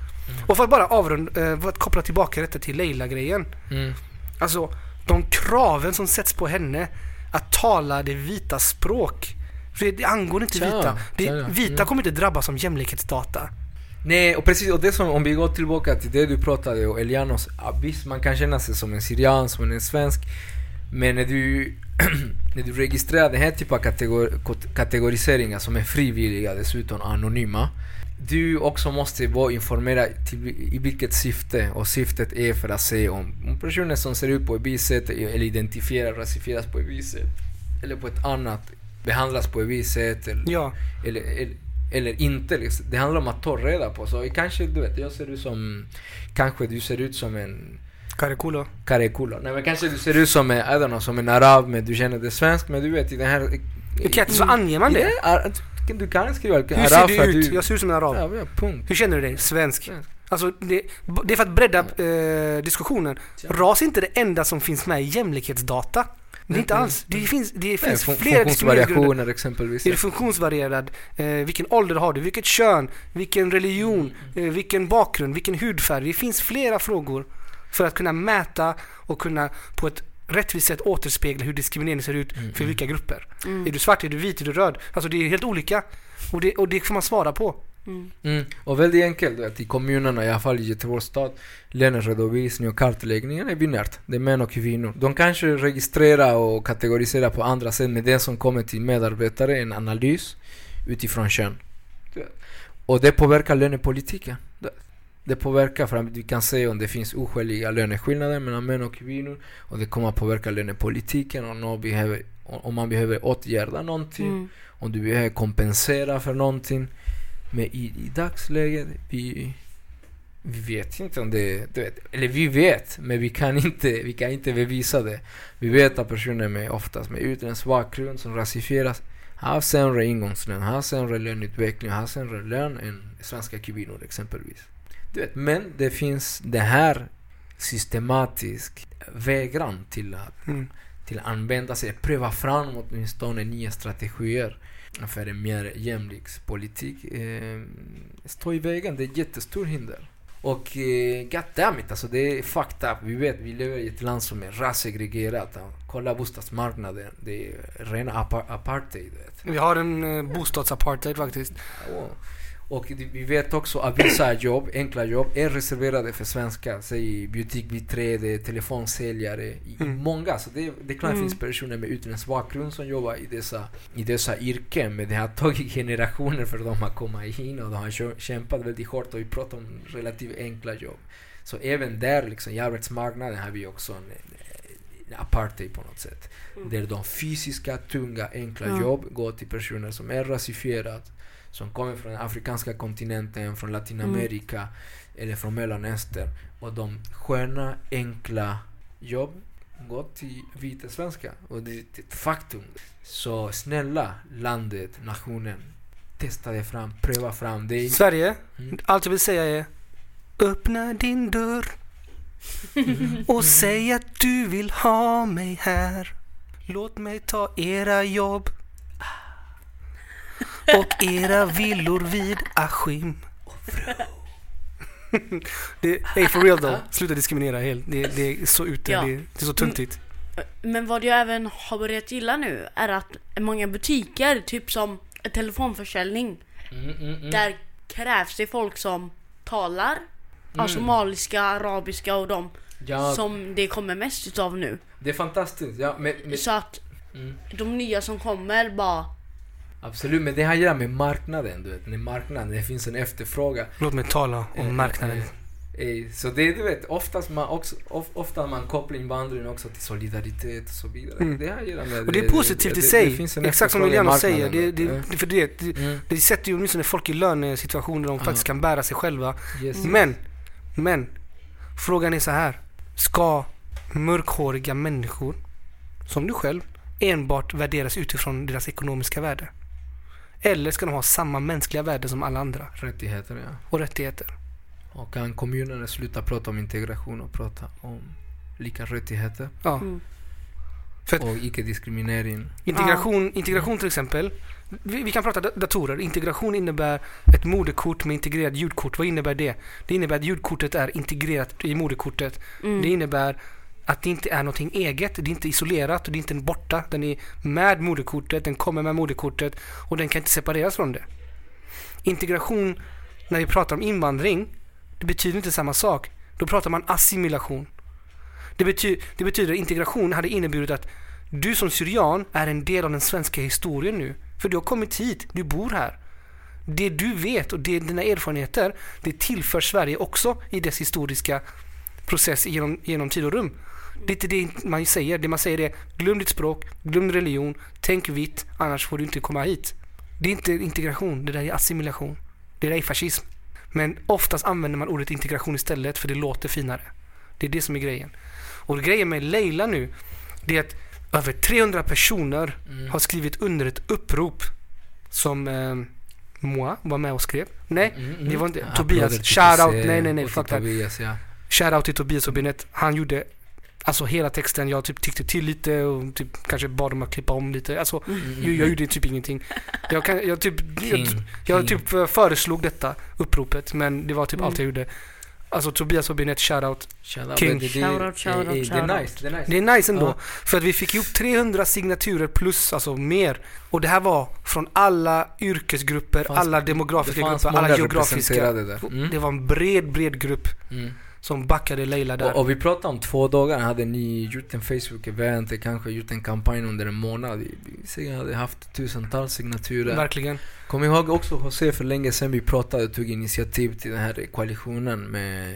Och för att bara avrunda, eh, för att koppla tillbaka detta till Leila-grejen. Mm. Alltså, de kraven som sätts på henne att tala det vita språk. För det, angår inte vita. Det, vita Mm. kommer inte drabbas av jämlikhetsdata. Nej, och precis, och det som, om vi går tillbaka till det du pratade om, Elianos, ja, visst man kan känna sig som en syrian, som en svensk, men när du, när du registrerar den här typen av kategor, kategoriseringar som är frivilliga, dessutom anonyma, du också måste vara informerad till, i vilket syfte, och syftet är för att se om, personer som ser ut på ett visst sätt, eller identifierar, rasifieras på ett visst sätt, eller på ett annat, behandlas på ett visst sätt, eller Ja, eller, eller, eller inte. Liksom. Det handlar om att ta reda på. Så kanske, du vet, jag ser ut som... Kanske du ser ut som en Karekulo. karekulo. Nej men kanske du ser ut som en, I don't know, som en arab, men du känner dig svensk, men du vet i den här... Kete så anger man det. Ar- du kan skriva Hur arab ser för du ut? Jag ser ut som en arab. Ja, ja, punkt. Hur känner du dig? Svensk. Svensk. Alltså det, det är för att bredda eh, diskussionen. Ras är inte det enda som finns med i jämlikhetsdata. Det är inte Mm. alls. Det finns, det Nej, finns fun- flera. Funktionsvariationer exempelvis. Är du funktionsvarierad? Eh, vilken ålder har du? Vilket kön? Vilken religion? Mm. Eh, vilken bakgrund? Vilken hudfärg? Det finns flera frågor för att kunna mäta och kunna på ett rättvist sätt återspegla hur diskriminering ser ut Mm, för vilka grupper. Mm. Är du svart? Är du vit? Är du röd? Alltså det är helt olika. Och det, och det får man svara på. Mm. Mm. Och väldigt enkelt, vet, i kommunerna, i alla fall i Göteborgs stad, löneredovisning och kartläggningen är binärt. Det är män och kvinnor. De kanske registrerar och kategoriserar på andra sätt, men det som kommer till medarbetare är en analys utifrån kön. Och det påverkar lönepolitiken. Det- påverkar för att vi kan se om det finns oskäliga löneskillnader mellan män och kvinnor och det kommer att påverka lönepolitiken någon behöver, om man behöver åtgärda någonting Mm. om du behöver kompensera för någonting. Men i, i dagsläget, vi, vi vet inte om det, du vet, eller vi vet, men vi kan inte, vi kan inte bevisa det. Vi vet att personer med oftast med utländsk bakgrund som rasifieras har sämre ingångslön, har sämre löneutveckling, har sämre lön än svenska kvinnor exempelvis. Du vet, men det finns det här systematisk vägran till att Mm. till att använda sig, pröva fram åtminstone nya strategier för en mer jämlik politik eh, står i vägen. Det är ett jättestort hinder. Och eh, goddammit, alltså det är fucked up. Vi vet, vi lever i ett land som är rassegregerat. Kolla bostadsmarknaden, det är rena apa- apartheid. Vet. Vi har en eh, bostadsapartheid faktiskt. Ja. Och vi vet också att vissa jobb, enkla jobb, är reserverade för svenskar. Säg butikbiträde, telefonsäljare. Mm. många. Så det, det är klart Mm. finns personer med utländsk bakgrund som jobbar i dessa, i dessa yrken. Men det har tagit generationer för dem att komma in och de har kämpat väldigt hårt. Och vi pratar om relativt enkla jobb. Så även där, liksom, i arbetsmarknaden, har vi också en, en apartheid på något sätt. Där de fysiska, tunga, enkla Ja. jobb går till personer som är rasifierade som kommer från den afrikanska kontinenten, från Latinamerika eller från Mellanöstern. Och de sköna, enkla jobb går till vita svenskar. Och det är ett faktum. Så snälla landet, nationen, testa det fram, pröva fram det. Sverige, Mm. allt jag vill säga är öppna din dörr Och säg att du vill ha mig här. Låt mig ta era jobb. Och era villor vid Askim. det, hey, for real då. Sluta diskriminera helt. Det, det är så ute. Ja. Det, det är så töntigt. Men vad jag även har börjat gilla nu är att många butiker, typ som telefonförsäljning, Mm, där krävs det folk som talar ja, somaliska, arabiska och de Ja, som det kommer mest utav nu. det är fantastiskt. Ja, men, men, Så att Mm. de nya som kommer bara absolut, men det här gör med marknaden, du vet. När marknaden, det finns en efterfrågan. Låt mig tala Eh, om marknaden. eh, eh, Så det du vet, oftast man också, of, ofta man kopplar invandringen också till solidaritet och så vidare. Mm. Det här gillar med Och det är positivt i sig. finns en Exakt som Emiliano säger. Det, det, Eh, det, för det, det, mm, det sätter ju åtminstone folk i lönesituationer där de faktiskt kan bära sig själva. yes. Men, men. Frågan är så här. Ska mörkhåriga människor, som du själv, enbart värderas utifrån deras ekonomiska värde? Eller ska de ha samma mänskliga värde som alla andra Rättigheter, ja. och rättigheter? Och kan kommunerna sluta prata om integration och prata om lika rättigheter Ja. Mm. För och icke-diskriminering. Integration, integration till exempel. Vi, vi kan prata da- datorer. Integration innebär ett moderkort med integrerat ljudkort. Vad innebär det? Det innebär att ljudkortet är integrerat i moderkortet. Mm. Det innebär att det inte är någonting eget. Det är inte isolerat och det är inte borta. Den är med moderkortet, den kommer med moderkortet och den kan inte separeras från det. Integration, när vi pratar om invandring, det betyder inte samma sak. Då pratar man assimilation. Det, bety det betyder integration hade inneburit att du som syrian är en del av den svenska historien nu. För du har kommit hit, du bor här. Det du vet och det, dina erfarenheter, det tillför Sverige också i dess historiska process genom, genom tid och rum. Det är inte det man säger. Det man säger är glöm ditt språk, glöm religion, tänk vitt, annars får du inte komma hit. Det är inte integration, det där är assimilation. Det där är fascism. Men oftast använder man ordet integration istället för det låter finare. Det är det som är grejen. Och grejen med Leila nu, det är att över 300 personer Mm. har skrivit under ett upprop som eh, Moa var med och skrev. Nej, Mm, mm. det var inte Tobias. till Shout out. José Nej, nej, nej. till Fuck. Tobias, ja. Shoutout till Tobias och Binet. Han gjorde alltså hela texten. Jag typ tyckte till lite och typ kanske bad dem att klippa om lite. Alltså, jag, jag gjorde typ ingenting. Jag, kan, jag, typ, jag, King, jag typ eh, föreslog detta uppropet men det var typ Mm. allt jag gjorde. Alltså Tobias och Binet, shoutout. Shout King. Det, det, Shoutout, shoutout, Det är nice, det är nice. Det är nice ändå. Ja. För att vi fick ihop 300 signaturer plus, alltså mer. Och det här var från alla yrkesgrupper, Fanns- alla demografiska det grupper, alla geografiska. där. Mm. Det var en bred, bred grupp Mm. Som backade Leila där. Och, och vi pratade om två dagar, hade ni gjort en Facebook-event, kanske gjort en kampanj under en månad. Vi, hade haft tusentals signaturer. Verkligen. Kom ihåg också José för länge sedan vi pratade och tog initiativ till den här koalitionen med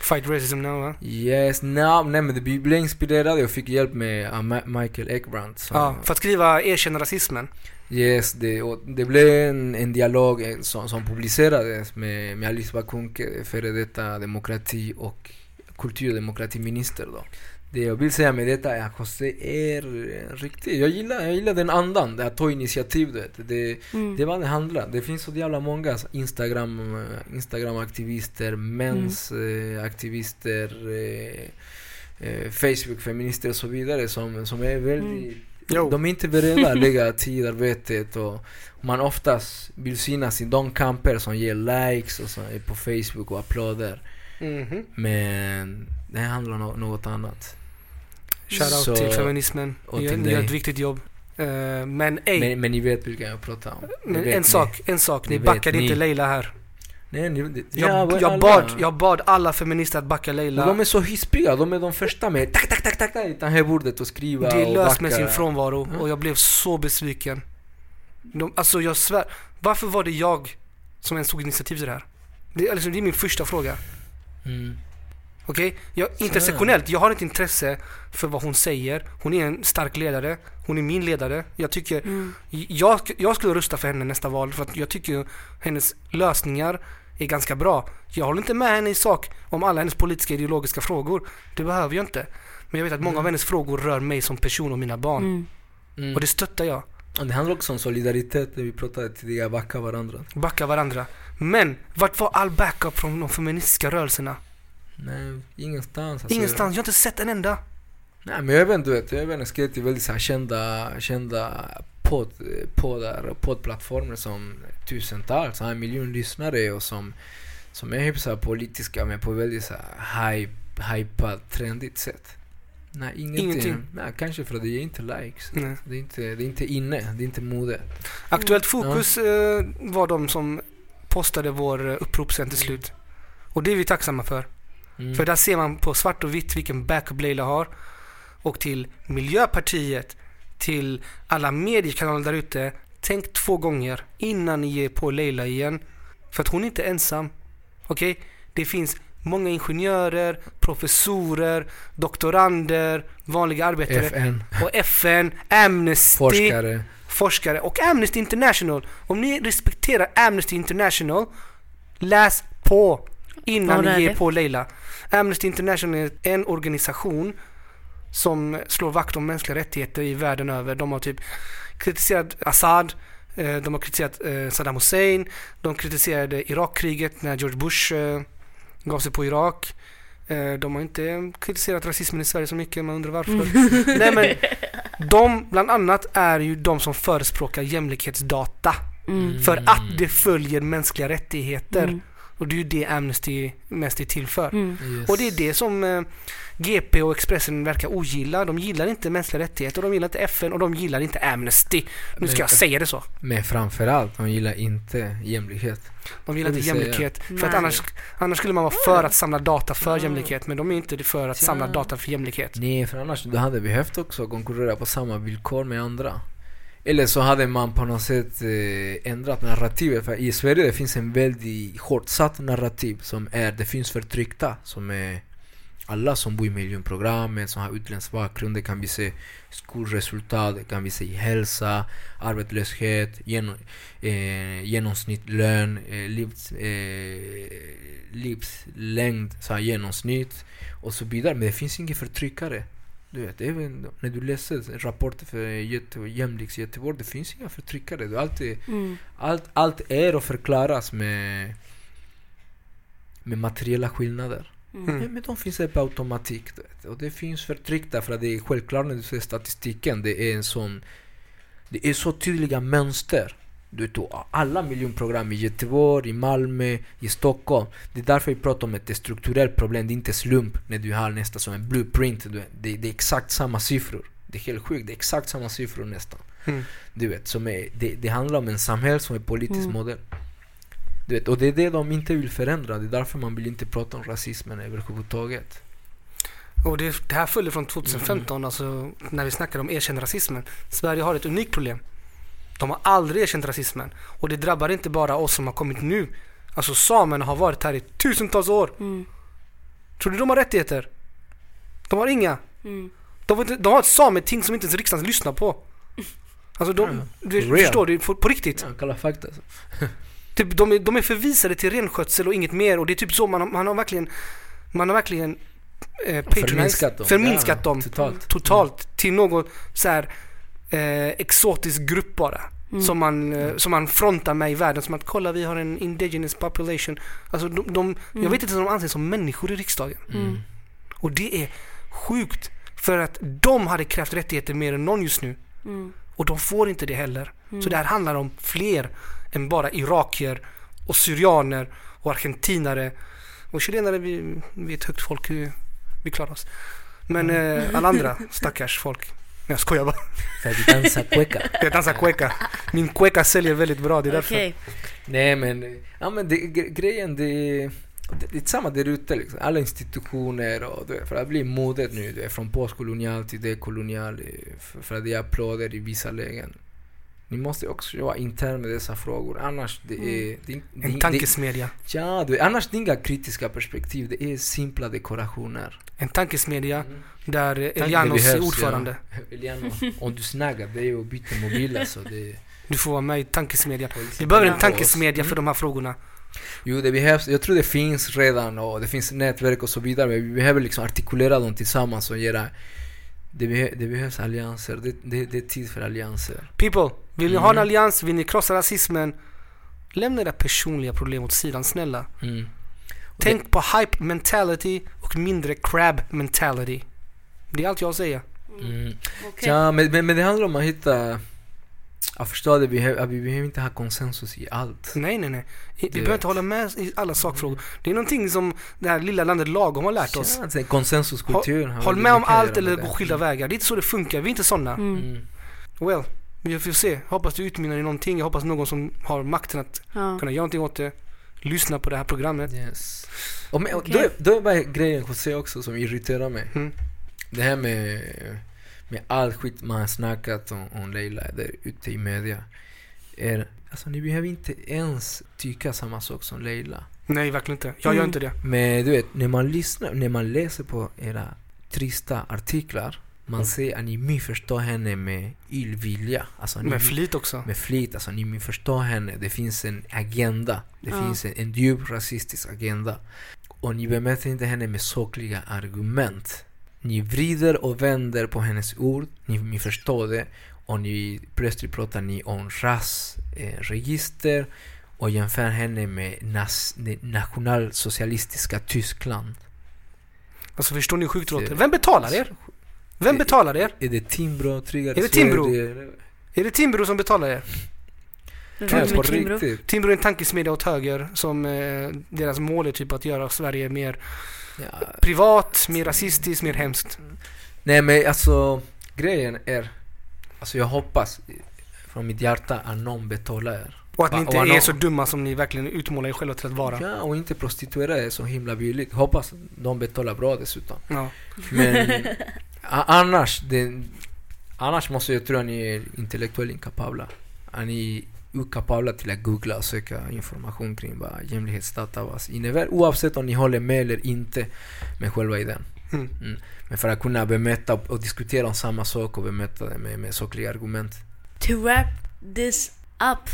Fight racism now va? Yes, no, nej men vi blev inspirerade och fick hjälp med Ma- Michael Ekbrandt Ja, för att skriva erkänna rasismen. Yes, det, och det blev en, en dialog eh, som, som publicerades med, med Alice Bakunke, före detta demokrati och kulturdemokratiminister då. Det jag vill säga med detta är att José är eh, riktigt, jag gillar, jag gillar den andan, det att ta initiativ du vet. Det, Mm. det är vad det handlar. Det finns så jävla många Instagram, eh, Instagram-aktivister, mens eh, aktivister, eh, eh, Facebook-feminister och så vidare som, som är väldigt... Jo. De är inte beredda att lägga tid, arbetet och man oftast vill synas i de kamper som ger likes och så är på Facebook och applåder. Mhm. Men det här handlar om något annat. Shoutout Så- till feminismen. och till ni gör ett viktigt jobb. Eh, men ej, Men, men ni vet vilka jag pratar om. Men en sak, en sak. Ni Ni backade inte. Leila här. Nej, det, Jag, ja, jag, alla. bad, jag bad alla feminister att backa Leila. de är så hispiga, de är de första med tack, tack, tack, tack, tack, det här bordet och skriva Det är löst med sin frånvaro Mm. och jag blev så besviken. De, alltså jag svär. Varför var det jag som ens tog initiativ till det här? Det, alltså, det är min första fråga. Mm. Okej? Jag, intersektionellt, jag har ett intresse för vad hon säger. Hon är en stark ledare. Hon är min ledare. Jag tycker, Mm. jag, jag skulle rösta för henne nästa val för att jag tycker hennes lösningar är ganska bra. Jag håller inte med henne i sak om alla hennes politiska ideologiska frågor. Det behöver jag inte. Men jag vet att många av hennes frågor rör mig som person och mina barn. Mm. Mm. Och det stöttar jag. Och det handlar också om solidaritet, det vi pratade tidigare, backa varandra. Backa varandra. Men vart var all backup från de feministiska rörelserna? Nej, ingenstans. Alltså, Ingenstans. Jag har inte sett en enda. Nej men jag vet inte, du vet, jag vet, jag skrev till väldigt så här kända, kända podd, poddar poddplattformar som tusentals, en miljon lyssnare och som, som är hyfsat politiska men på väldigt så här hype, trendigt sätt. Nej, ingenting. Ingenting. Nej, kanske för att det ger inte likes. Nej. Det är inte, det är inte inne, det är inte mode. Aktuellt Fokus eh, var de som postade vår eh, upprop sen till slut. Och det är vi tacksamma för. Mm. För där ser man på svart och vitt vilken backup Leila har. Och till Miljöpartiet, till alla mediekanaler där ute. Tänk två gånger innan ni ger på Leila igen. För att hon är inte ensam. Okej? Det finns många ingenjörer, professorer, doktorander, vanliga arbetare FN, och FN, Amnesty, forskare. forskare och Amnesty International. Om ni respekterar Amnesty International, läs på innan ni ger det? på Leila. Amnesty International är en organisation som slår vakt om mänskliga rättigheter i världen över. De har typ kritiserat Assad, eh, de har kritiserat eh, Saddam Hussein, de kritiserade Irakkriget när George Bush eh, gav sig på Irak. De har inte kritiserat rasismen i Sverige så mycket, man undrar varför. Nej men, de bland annat är ju de som förespråkar jämlikhetsdata. Mm. För att det följer mänskliga rättigheter. Mm. Och det är ju det Amnesty mest är till för. Mm. Yes. Och det är det som eh, GP och Expressen verkar ogilla. De gillar inte mänskliga rättigheter, de gillar inte FN och de gillar inte Amnesty. Nu ska Men- jag säga det så. Men framförallt, de gillar inte jämlikhet. De gillar inte jämlikhet. För att annars, annars skulle man vara för att samla data för Mm. jämlikhet. Men de är inte för att samla data för jämlikhet. Nej, för annars du hade behövt också konkurrera på samma villkor med andra. Eller så hade man på något sätt eh, ändrat narrativet. För i Sverige det finns en väldigt hårdsatt narrativ som är det finns förtryckta. Som är alla som bor i miljonprogrammet, som har utländsk bakgrund. Det kan vi se skolresultat, det kan vi se i hälsa, arbetslöshet, genom, eh, genomsnittslön, eh, livs, eh, livslängd, så här, genomsnitt och så vidare. Men det finns inga förtryckare. Du vet, även när du läser rapporter för Göte- Jämliks Göteborg, det finns inga förtryckare. Du alltid, Mm. allt, allt är och förklaras med, med materiella skillnader. Mm. Men, men de finns där på automatik. Du vet. Och det finns förtryckta för att det är självklart när du ser statistiken. Det är en sån... Det är så tydliga mönster. Du och alla miljonprogram i Göteborg, i Malmö, i Stockholm. Det är därför vi pratar om att det är ett strukturellt problem. Det är inte slump när du har nästan som en blueprint. Det, det är exakt samma siffror. Det är helt sjukt. Det är exakt samma siffror nästan. Mm. Du vet, som är, det, det handlar om en samhälle som är politisk Mm. modell. Du vet, och det är det de inte vill förändra. Det är därför man vill inte prata om rasismen överhuvudtaget. Och det, det här följer från 2015, alltså när vi snackade om erkänd rasismen. Sverige har ett unikt problem. De har aldrig erkänt rasismen. Och det drabbar inte bara oss som har kommit nu. Alltså samerna har varit här i tusentals år. Mm. Tror du de har rättigheter? De har inga. Mm. De har, inte, de har ett sameting som inte ens riksdagen lyssnar på. Alltså de, Ja, du, real. förstår du? På, på riktigt. Ja, kalla fakta. Typ, de, är, de är förvisade till renskötsel och inget mer. Och det är typ så man, har- man har verkligen Man har verkligen eh, Förminskat dem. förminskat ja, dem Totalt. totalt till någon så här eh, exotisk grupp bara. Mm. Som, man, eh, som man frontar med i världen. Som att kolla vi har en indigenous population. Alltså de, de, Jag Mm. vet inte om de anses som människor i riksdagen. Mm. Och det är sjukt. För att de hade krävt rättigheter mer än någon just nu. Mm. Och de får inte det heller. Mm. Så det här handlar om fler än bara irakier och syrianer och argentinare. Och chilenare, vi, vi är ett högt folk, vi, klarar oss. Men Mm. eh, alla andra stackars folk. Nej, jag skojar bara. För att dansa cueca. Jag dansar cueca. Min cueca säljer väldigt bra, det är därför. Okej. Nej men, ja, men det, gre- grejen det är, det, det är samma där ute liksom. Alla institutioner och du vet, för att bli modet nu, du vet, från postkolonial till dekolonial. För, för att det är applåder i vissa lägen. Ni måste också vara intern med dessa frågor, annars det är... Det, är- det, En det, tankesmedja. Ja, du, annars det är inga kritiska perspektiv, det är simpla dekorationer. En tankesmedja Mm. där Elianos är ordförande. Ja. Eliano, om du snaggar dig och byter mobil alltså. Det, Du får vara med i tankesmedjan. Vi behöver en tankesmedja för Mm. de här frågorna. Jo, det behövs. Jag tror det finns redan och det finns nätverk och så vidare. Men vi behöver liksom artikulera dem tillsammans och göra... Det, behö, det behövs allianser. Det, det, det är tid för allianser. People, vill ni ha en Mm. allians? Vill ni krossa rasismen? Lämna era personliga problem åt sidan, snälla. Mm. Tänk på hype mentality och mindre crab mentality. Det är allt jag säger. Mm. Okej. Ja, men, men, men det handlar om att hitta... Jag förstår det, vi, behöver- vi behöver inte ha konsensus i allt. Nej, nej, nej. Vi behöver inte hålla med i alla sakfrågor. Det är någonting som det här lilla landet lagom har lärt oss. Ja, konsensuskultur. Håll med om allt eller gå skilda vägar. Det är inte så det funkar. Vi är inte sådana. Mm. Mm. Well, vi får se. Hoppas det utmynnar i någonting. Jag hoppas någon som har makten att Ja. kunna göra någonting åt det. Lyssna på det här programmet. Yes. Och men, och Okej. då, är- då är bara grejen José också som irriterar mig. Mm. Det här med, med all skit man har snackat om, om Leila där ute i media. Är, alltså ni behöver inte ens tycka samma sak som Leila. Nej, verkligen inte. Jag gör Mm. inte det. Men du vet, när man lyssnar, när man läser på era trista artiklar, man ser att ni missförstår henne med illvilja. Alltså, Med flit också. med flit, alltså ni missförstår henne. Det finns en agenda. Det Ja. finns en, en djup rasistisk agenda. Och ni bemöter inte henne med sakliga argument. Ni vrider och vänder på hennes ord, ni, ni förstår det. Och ni, plötsligt pratar ni om rasregister eh, och jämför henne med nas, det nationalsocialistiska Tyskland. Alltså förstår ni hur sjukt det låter? Vem betalar er? Vem betalar er? Är det Timbro, Tryggar Är det Timbro? Är det Timbro som betalar er? Det Nej, på Timbro. Timbro är en tankesmedja åt höger som eh, deras mål är typ att göra Sverige mer Ja, privat, mer rasistiskt, mer hemskt. Nej men alltså grejen är, alltså jag hoppas från mitt hjärta att någon betalar er. Och att ni inte är så dumma som ni verkligen utmålar er själva till att vara. Ja, och inte prostituera er så himla billigt. Hoppas de betalar bra dessutom. Ja. Men annars, det, annars måste jag tro att ni är intellektuellt inkapabla. Att ni okapabla till att googla och söka information kring vad jämlikhetsdatabas innebär. Oavsett om ni håller med eller inte med själva idén. Mm. Men för att kunna bemöta och diskutera om samma sak och bemöta det med, med sakliga argument. To wrap this up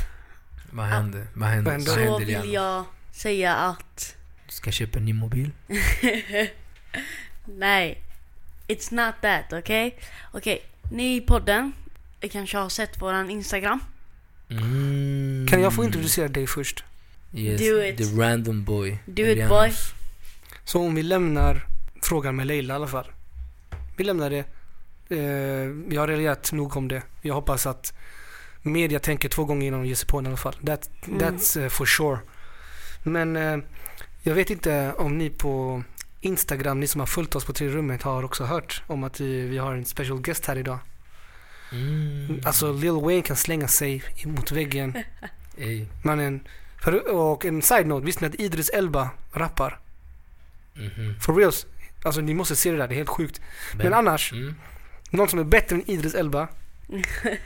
Vad händer? Vad händer? Vad händer? Vad så händer vill Liana? jag säga att Du ska köpa en ny mobil? Nej, it's not that, okej? Okej, ni i podden kanske har sett våran Instagram. Mm. Kan jag få introducera dig först? Yes, Do it. the random boy. Do it, boy. Så om vi lämnar frågan med Leila i alla fall. Vi lämnar det. Eh, jag har reagerat nog om det. Jag hoppas att media tänker två gånger innan de ger sig på den i alla fall. That, Mm. That's eh, for sure. Men eh, jag vet inte om ni på Instagram, ni som har följt oss på tre rummet har också hört om att vi, vi har en special guest här idag. Mm. Alltså Lil Wayne kan slänga sig mot väggen. Ey. Mannen. För, och en side note, visste ni att Idris Elba rappar? Mhm. For reals. Alltså ni måste se det där, det är helt sjukt. Men Vem? annars, Mm. någon som är bättre än Idris Elba,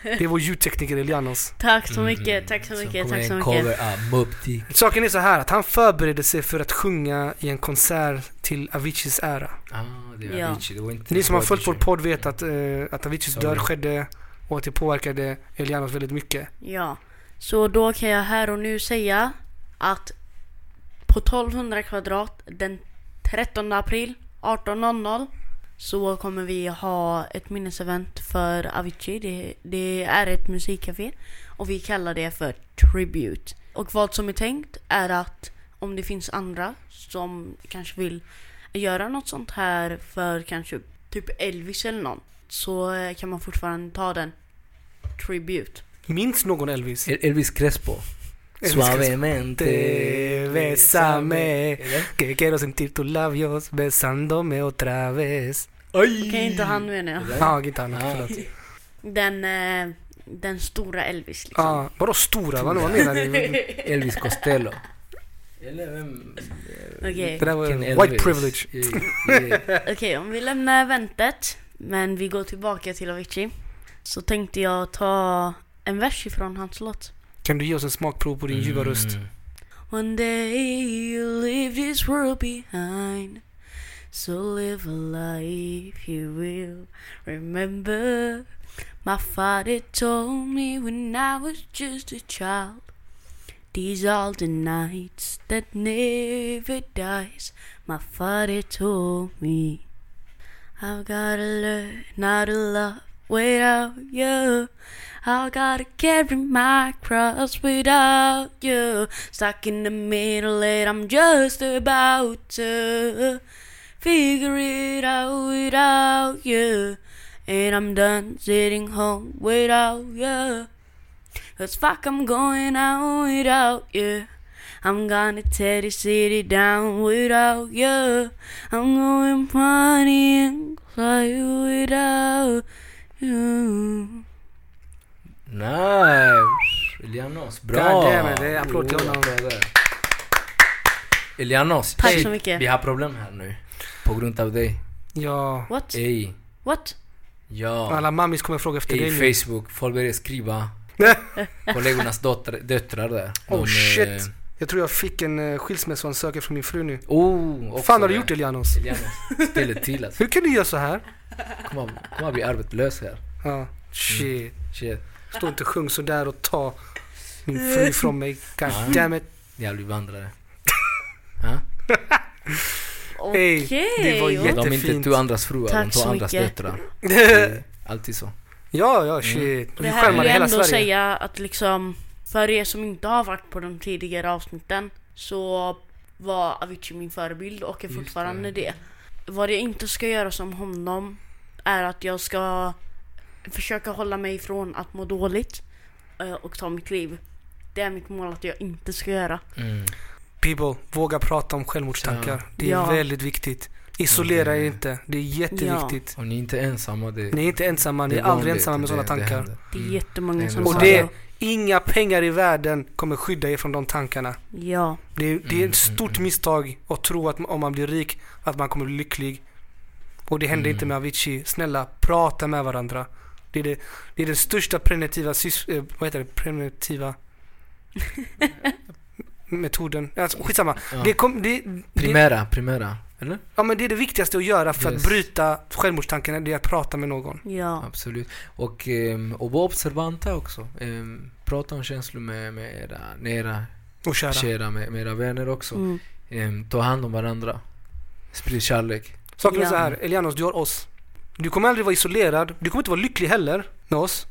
det är vår ljudtekniker Elianos. Tack så mycket, tack så mycket, tack så mycket. cover. Saken är så här att han förberedde sig för att sjunga i en konsert till Aviciis ära. Ah, det är Ja. Avicii. Det var inte Ni som har följt vår podd vet att, eh, att Aviciis Sorry. död skedde och att det påverkade Elianos väldigt mycket. Ja, så då kan jag här och nu säga att på 1200 kvadrat den 13 april 18.00 så kommer vi ha ett minnesevent för Avicii. Det, det är ett musikcafé och vi kallar det för Tribute. Och vad som är tänkt är att om det finns andra som kanske vill göra något sånt här för kanske typ Elvis eller någon så eh, kan man fortfarande ta den Tribute. Minns någon Elvis? El- Elvis Crespo. Elvis Suavemente. Bésame. Är det? Que quiero sentir tus labios besándome otra vez. Oj! Okej, inte han menar jag. Ja, gitarren. Ah. Förlåt. Den, eh, den stora Elvis liksom. Ja, vadå stora? Vad, vad menar du? Elvis Costello. Eller vem? Okej. Det där var Vilken white privilege. Okej, om vi lämnar eventet, men vi går tillbaka till Avicii. Så tänkte jag ta en vers ifrån hans låt. Kan du ge oss en smakprov på din ljuva röst? Mm. One day you leave this world behind So live a life you will remember My father told me when I was just a child These are the nights that never dies My father told me I've gotta learn how to love without you. I gotta carry my cross without you. Stuck in the middle, and I'm just about to figure it out without you. And I'm done sitting home without you. Cause fuck, I'm going out without you. I'm gonna tear the city down without you. I'm going partying fly without you. Nice! Elianos, bra! God damn it, det är applåd till honom. Elianos, Tack ey, så mycket. vi har problem här nu. På grund av dig. Ja. What? Ey, What? ja. Alla mammis kommer fråga efter dig nu. Ey, Facebook, folk börjar skriva. Kollegornas dotter, döttrar där. Oh, De, shit. eh, Jag tror jag fick en uh, skilsmässoansökan från min fru nu. Oh, fan har du gjort Elianos? Elianos, ställ det till alltså. Hur kan du göra så här? Kommer att bli arbetslös här. Ja, shit. Shit. Stå inte och sjung så där och ta min fru ifrån mig. God Ja. damn it. Jävlig vandrare. Ha? Ey, Okej. det var ja. jätte- De är inte Jättefint. två andras fruar, de Tack två så andras döttrar. Alltid så. Ja, ja, shit. Det Vi här vill jag ändå Sverige. säga att liksom, för er som inte har varit på de tidigare avsnitten så var Avicii min förebild och är fortfarande det. det. Vad jag inte ska göra som honom är att jag ska försöka hålla mig ifrån att må dåligt eh, och ta mitt liv. Det är mitt mål att jag inte ska göra. Mm. People, våga prata om självmordstankar. Det är Ja. väldigt viktigt. Isolera er det- inte. Det är jätteviktigt. Och ni är inte ensamma. Det, Ni är inte ensamma, ni det är aldrig ensamma med det- sådana det tankar. händer. Det är Mm. jättemånga Det som är Och det, inga pengar i världen kommer skydda er från de tankarna. Ja, Det är, det är Mm, ett stort mm, misstag att tro att om man blir rik, att man kommer bli lycklig. Och det hände Mm. inte med Avicii. Snälla, prata med varandra. Det är, det, det är den största primitiva, eh, vad heter det, primitiva metoden. Alltså, skitsamma. Ja. Det, kom, det, det, Primära, primära. Eller? ja, men det är det viktigaste att göra för Yes. att bryta självmordstankarna, det är att prata med någon. ja, Absolut. Och, ehm, och vara observanta också. Ehm, prata om känslor med, med era nära, Och köra. kära, med, med era vänner också. mm. Ehm, ta hand om varandra. Sprid kärlek. Saken är Ja. så här, Elianos, du har oss. Du kommer aldrig vara isolerad. Du kommer inte vara lycklig heller med oss.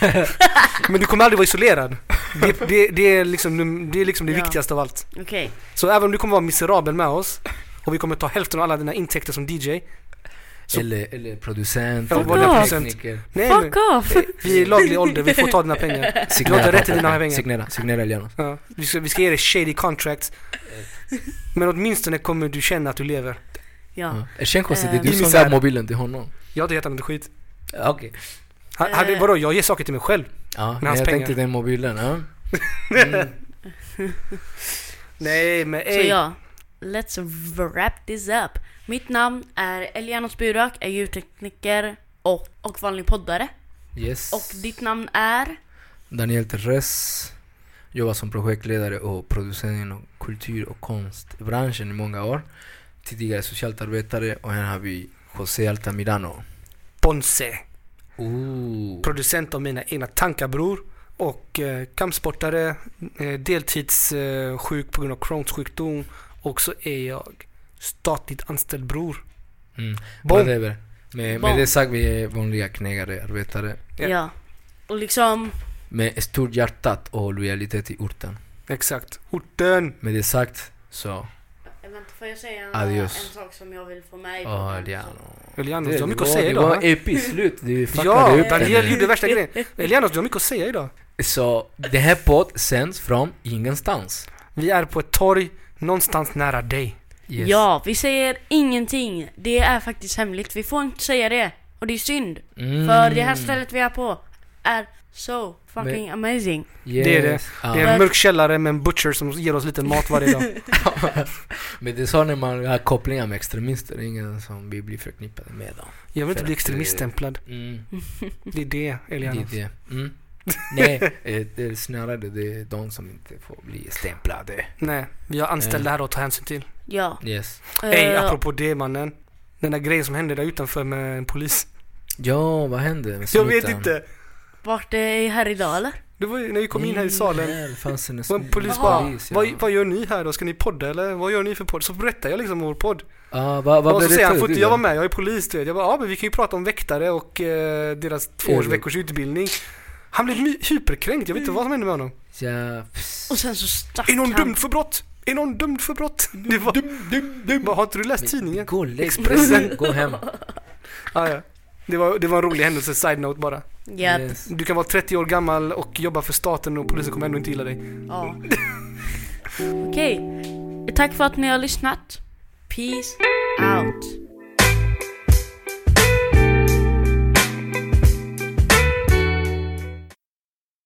Men du kommer aldrig vara isolerad. Det, det, det är liksom det, är liksom det Ja. viktigaste av allt. okej. Så även om du kommer vara miserabel med oss och vi kommer ta hälften av alla dina intäkter som DJ. Så- Eller, eller producent, Ja, eller tekniker. Nej, men, Fuck off! vi är i laglig ålder, vi får ta dina pengar. Du har rätt till dina pengar. Signera, signera Elianos. Ja, vi, ska, vi ska ge dig shady contracts. Men åtminstone kommer du känna att du lever. Ja. Ja. Känn konstigt, det är Eh, du som gav mobilen till honom. Jag har inte gett honom skit. Ja, Okej. Hade, Eh. vadå, jag ger saker till mig själv. Ja, Med hans jag pengar. tänkte den mobilen. Ja. Mm. Nej men Så ey. ja, let's wrap this up. Mitt namn är Elianos Burak, är ljudtekniker och, och vanlig poddare. Yes. Och ditt namn är? Daniel Terres. Jobbar som projektledare och producent inom kultur och konstbranschen i många år. Tidigare socialt arbetare och här har vi José Altamirano. Ponce. Ooh. Producent av mina egna tankar bror. Och eh, kampsportare, eh, deltidssjuk eh, på grund av Crohns sjukdom. Och så är jag statligt anställd bror. Mm. Boom. Whatever. Med, med det sagt, vi är vanliga knegare, arbetare. Ja. Ja. Och liksom, Med stort hjärtat och lojalitet i orten. Exakt. Orten. Med det sagt så, eh, vänta får jag säga en, Adios. en sak som jag vill få med i podden? Eliano. Elianos, Det, du har det, mycket att var, säga det idag. var va? episkt slut. Du fuckade Ja, upp Daniel gjorde värsta grejen. Elianos, du har mycket att säga idag. Så det här podd sänds från ingenstans. Vi är på ett torg någonstans nära dig. Yes. Ja, vi säger ingenting. Det är faktiskt hemligt. Vi får inte säga det. Och det är synd. Mm. För det här stället vi är på är so fucking amazing. Yes. Det är det. Ja. Det är en mörk källare med en butcher som ger oss lite mat varje dag. Men det är så när man har kopplingar med extremister, det är ingen som vi blir förknippade med dem. Jag vill inte bli att, extremiststämplad. Mm. Det är det, Det är det. Mm. Nej, eh, det är snarare det är de som inte får bli stämplade. Nej, vi har anställda här att ta hänsyn till. Ja. Yes. Ey, Eh, apropå det mannen. Den där grejen som hände där utanför med en polis. Ja, vad hände Jag vet inte. Vart är här idag eller? Det var ju när vi kom in här i salen. Här fanns en Och en polis bara, vad, vad gör ni här då? Ska ni podda eller vad gör ni för podd? Så berättade jag liksom vår podd. Ah, vad vad och så säger han, inte jag då? vara med? Jag är polis du vet. Jag bara, ja men vi kan ju prata om väktare och eh, deras två års Ja, veckors utbildning. Han blev hyperkränkt, jag vet inte vad som hände med honom. Ja. Och sen så stack Är någon han. dömd för brott? Är någon dömd för brott? Det var, Bara, har inte du läst tidningen? Gå och lägg Expressen. Gå hem. Ah, ja. det, var, det var en rolig händelse, side note bara. Japp. Yes. Du kan vara 30 år gammal och jobba för staten och polisen kommer ändå inte gilla dig. Ja. Okej. Tack för att ni har lyssnat. Peace out.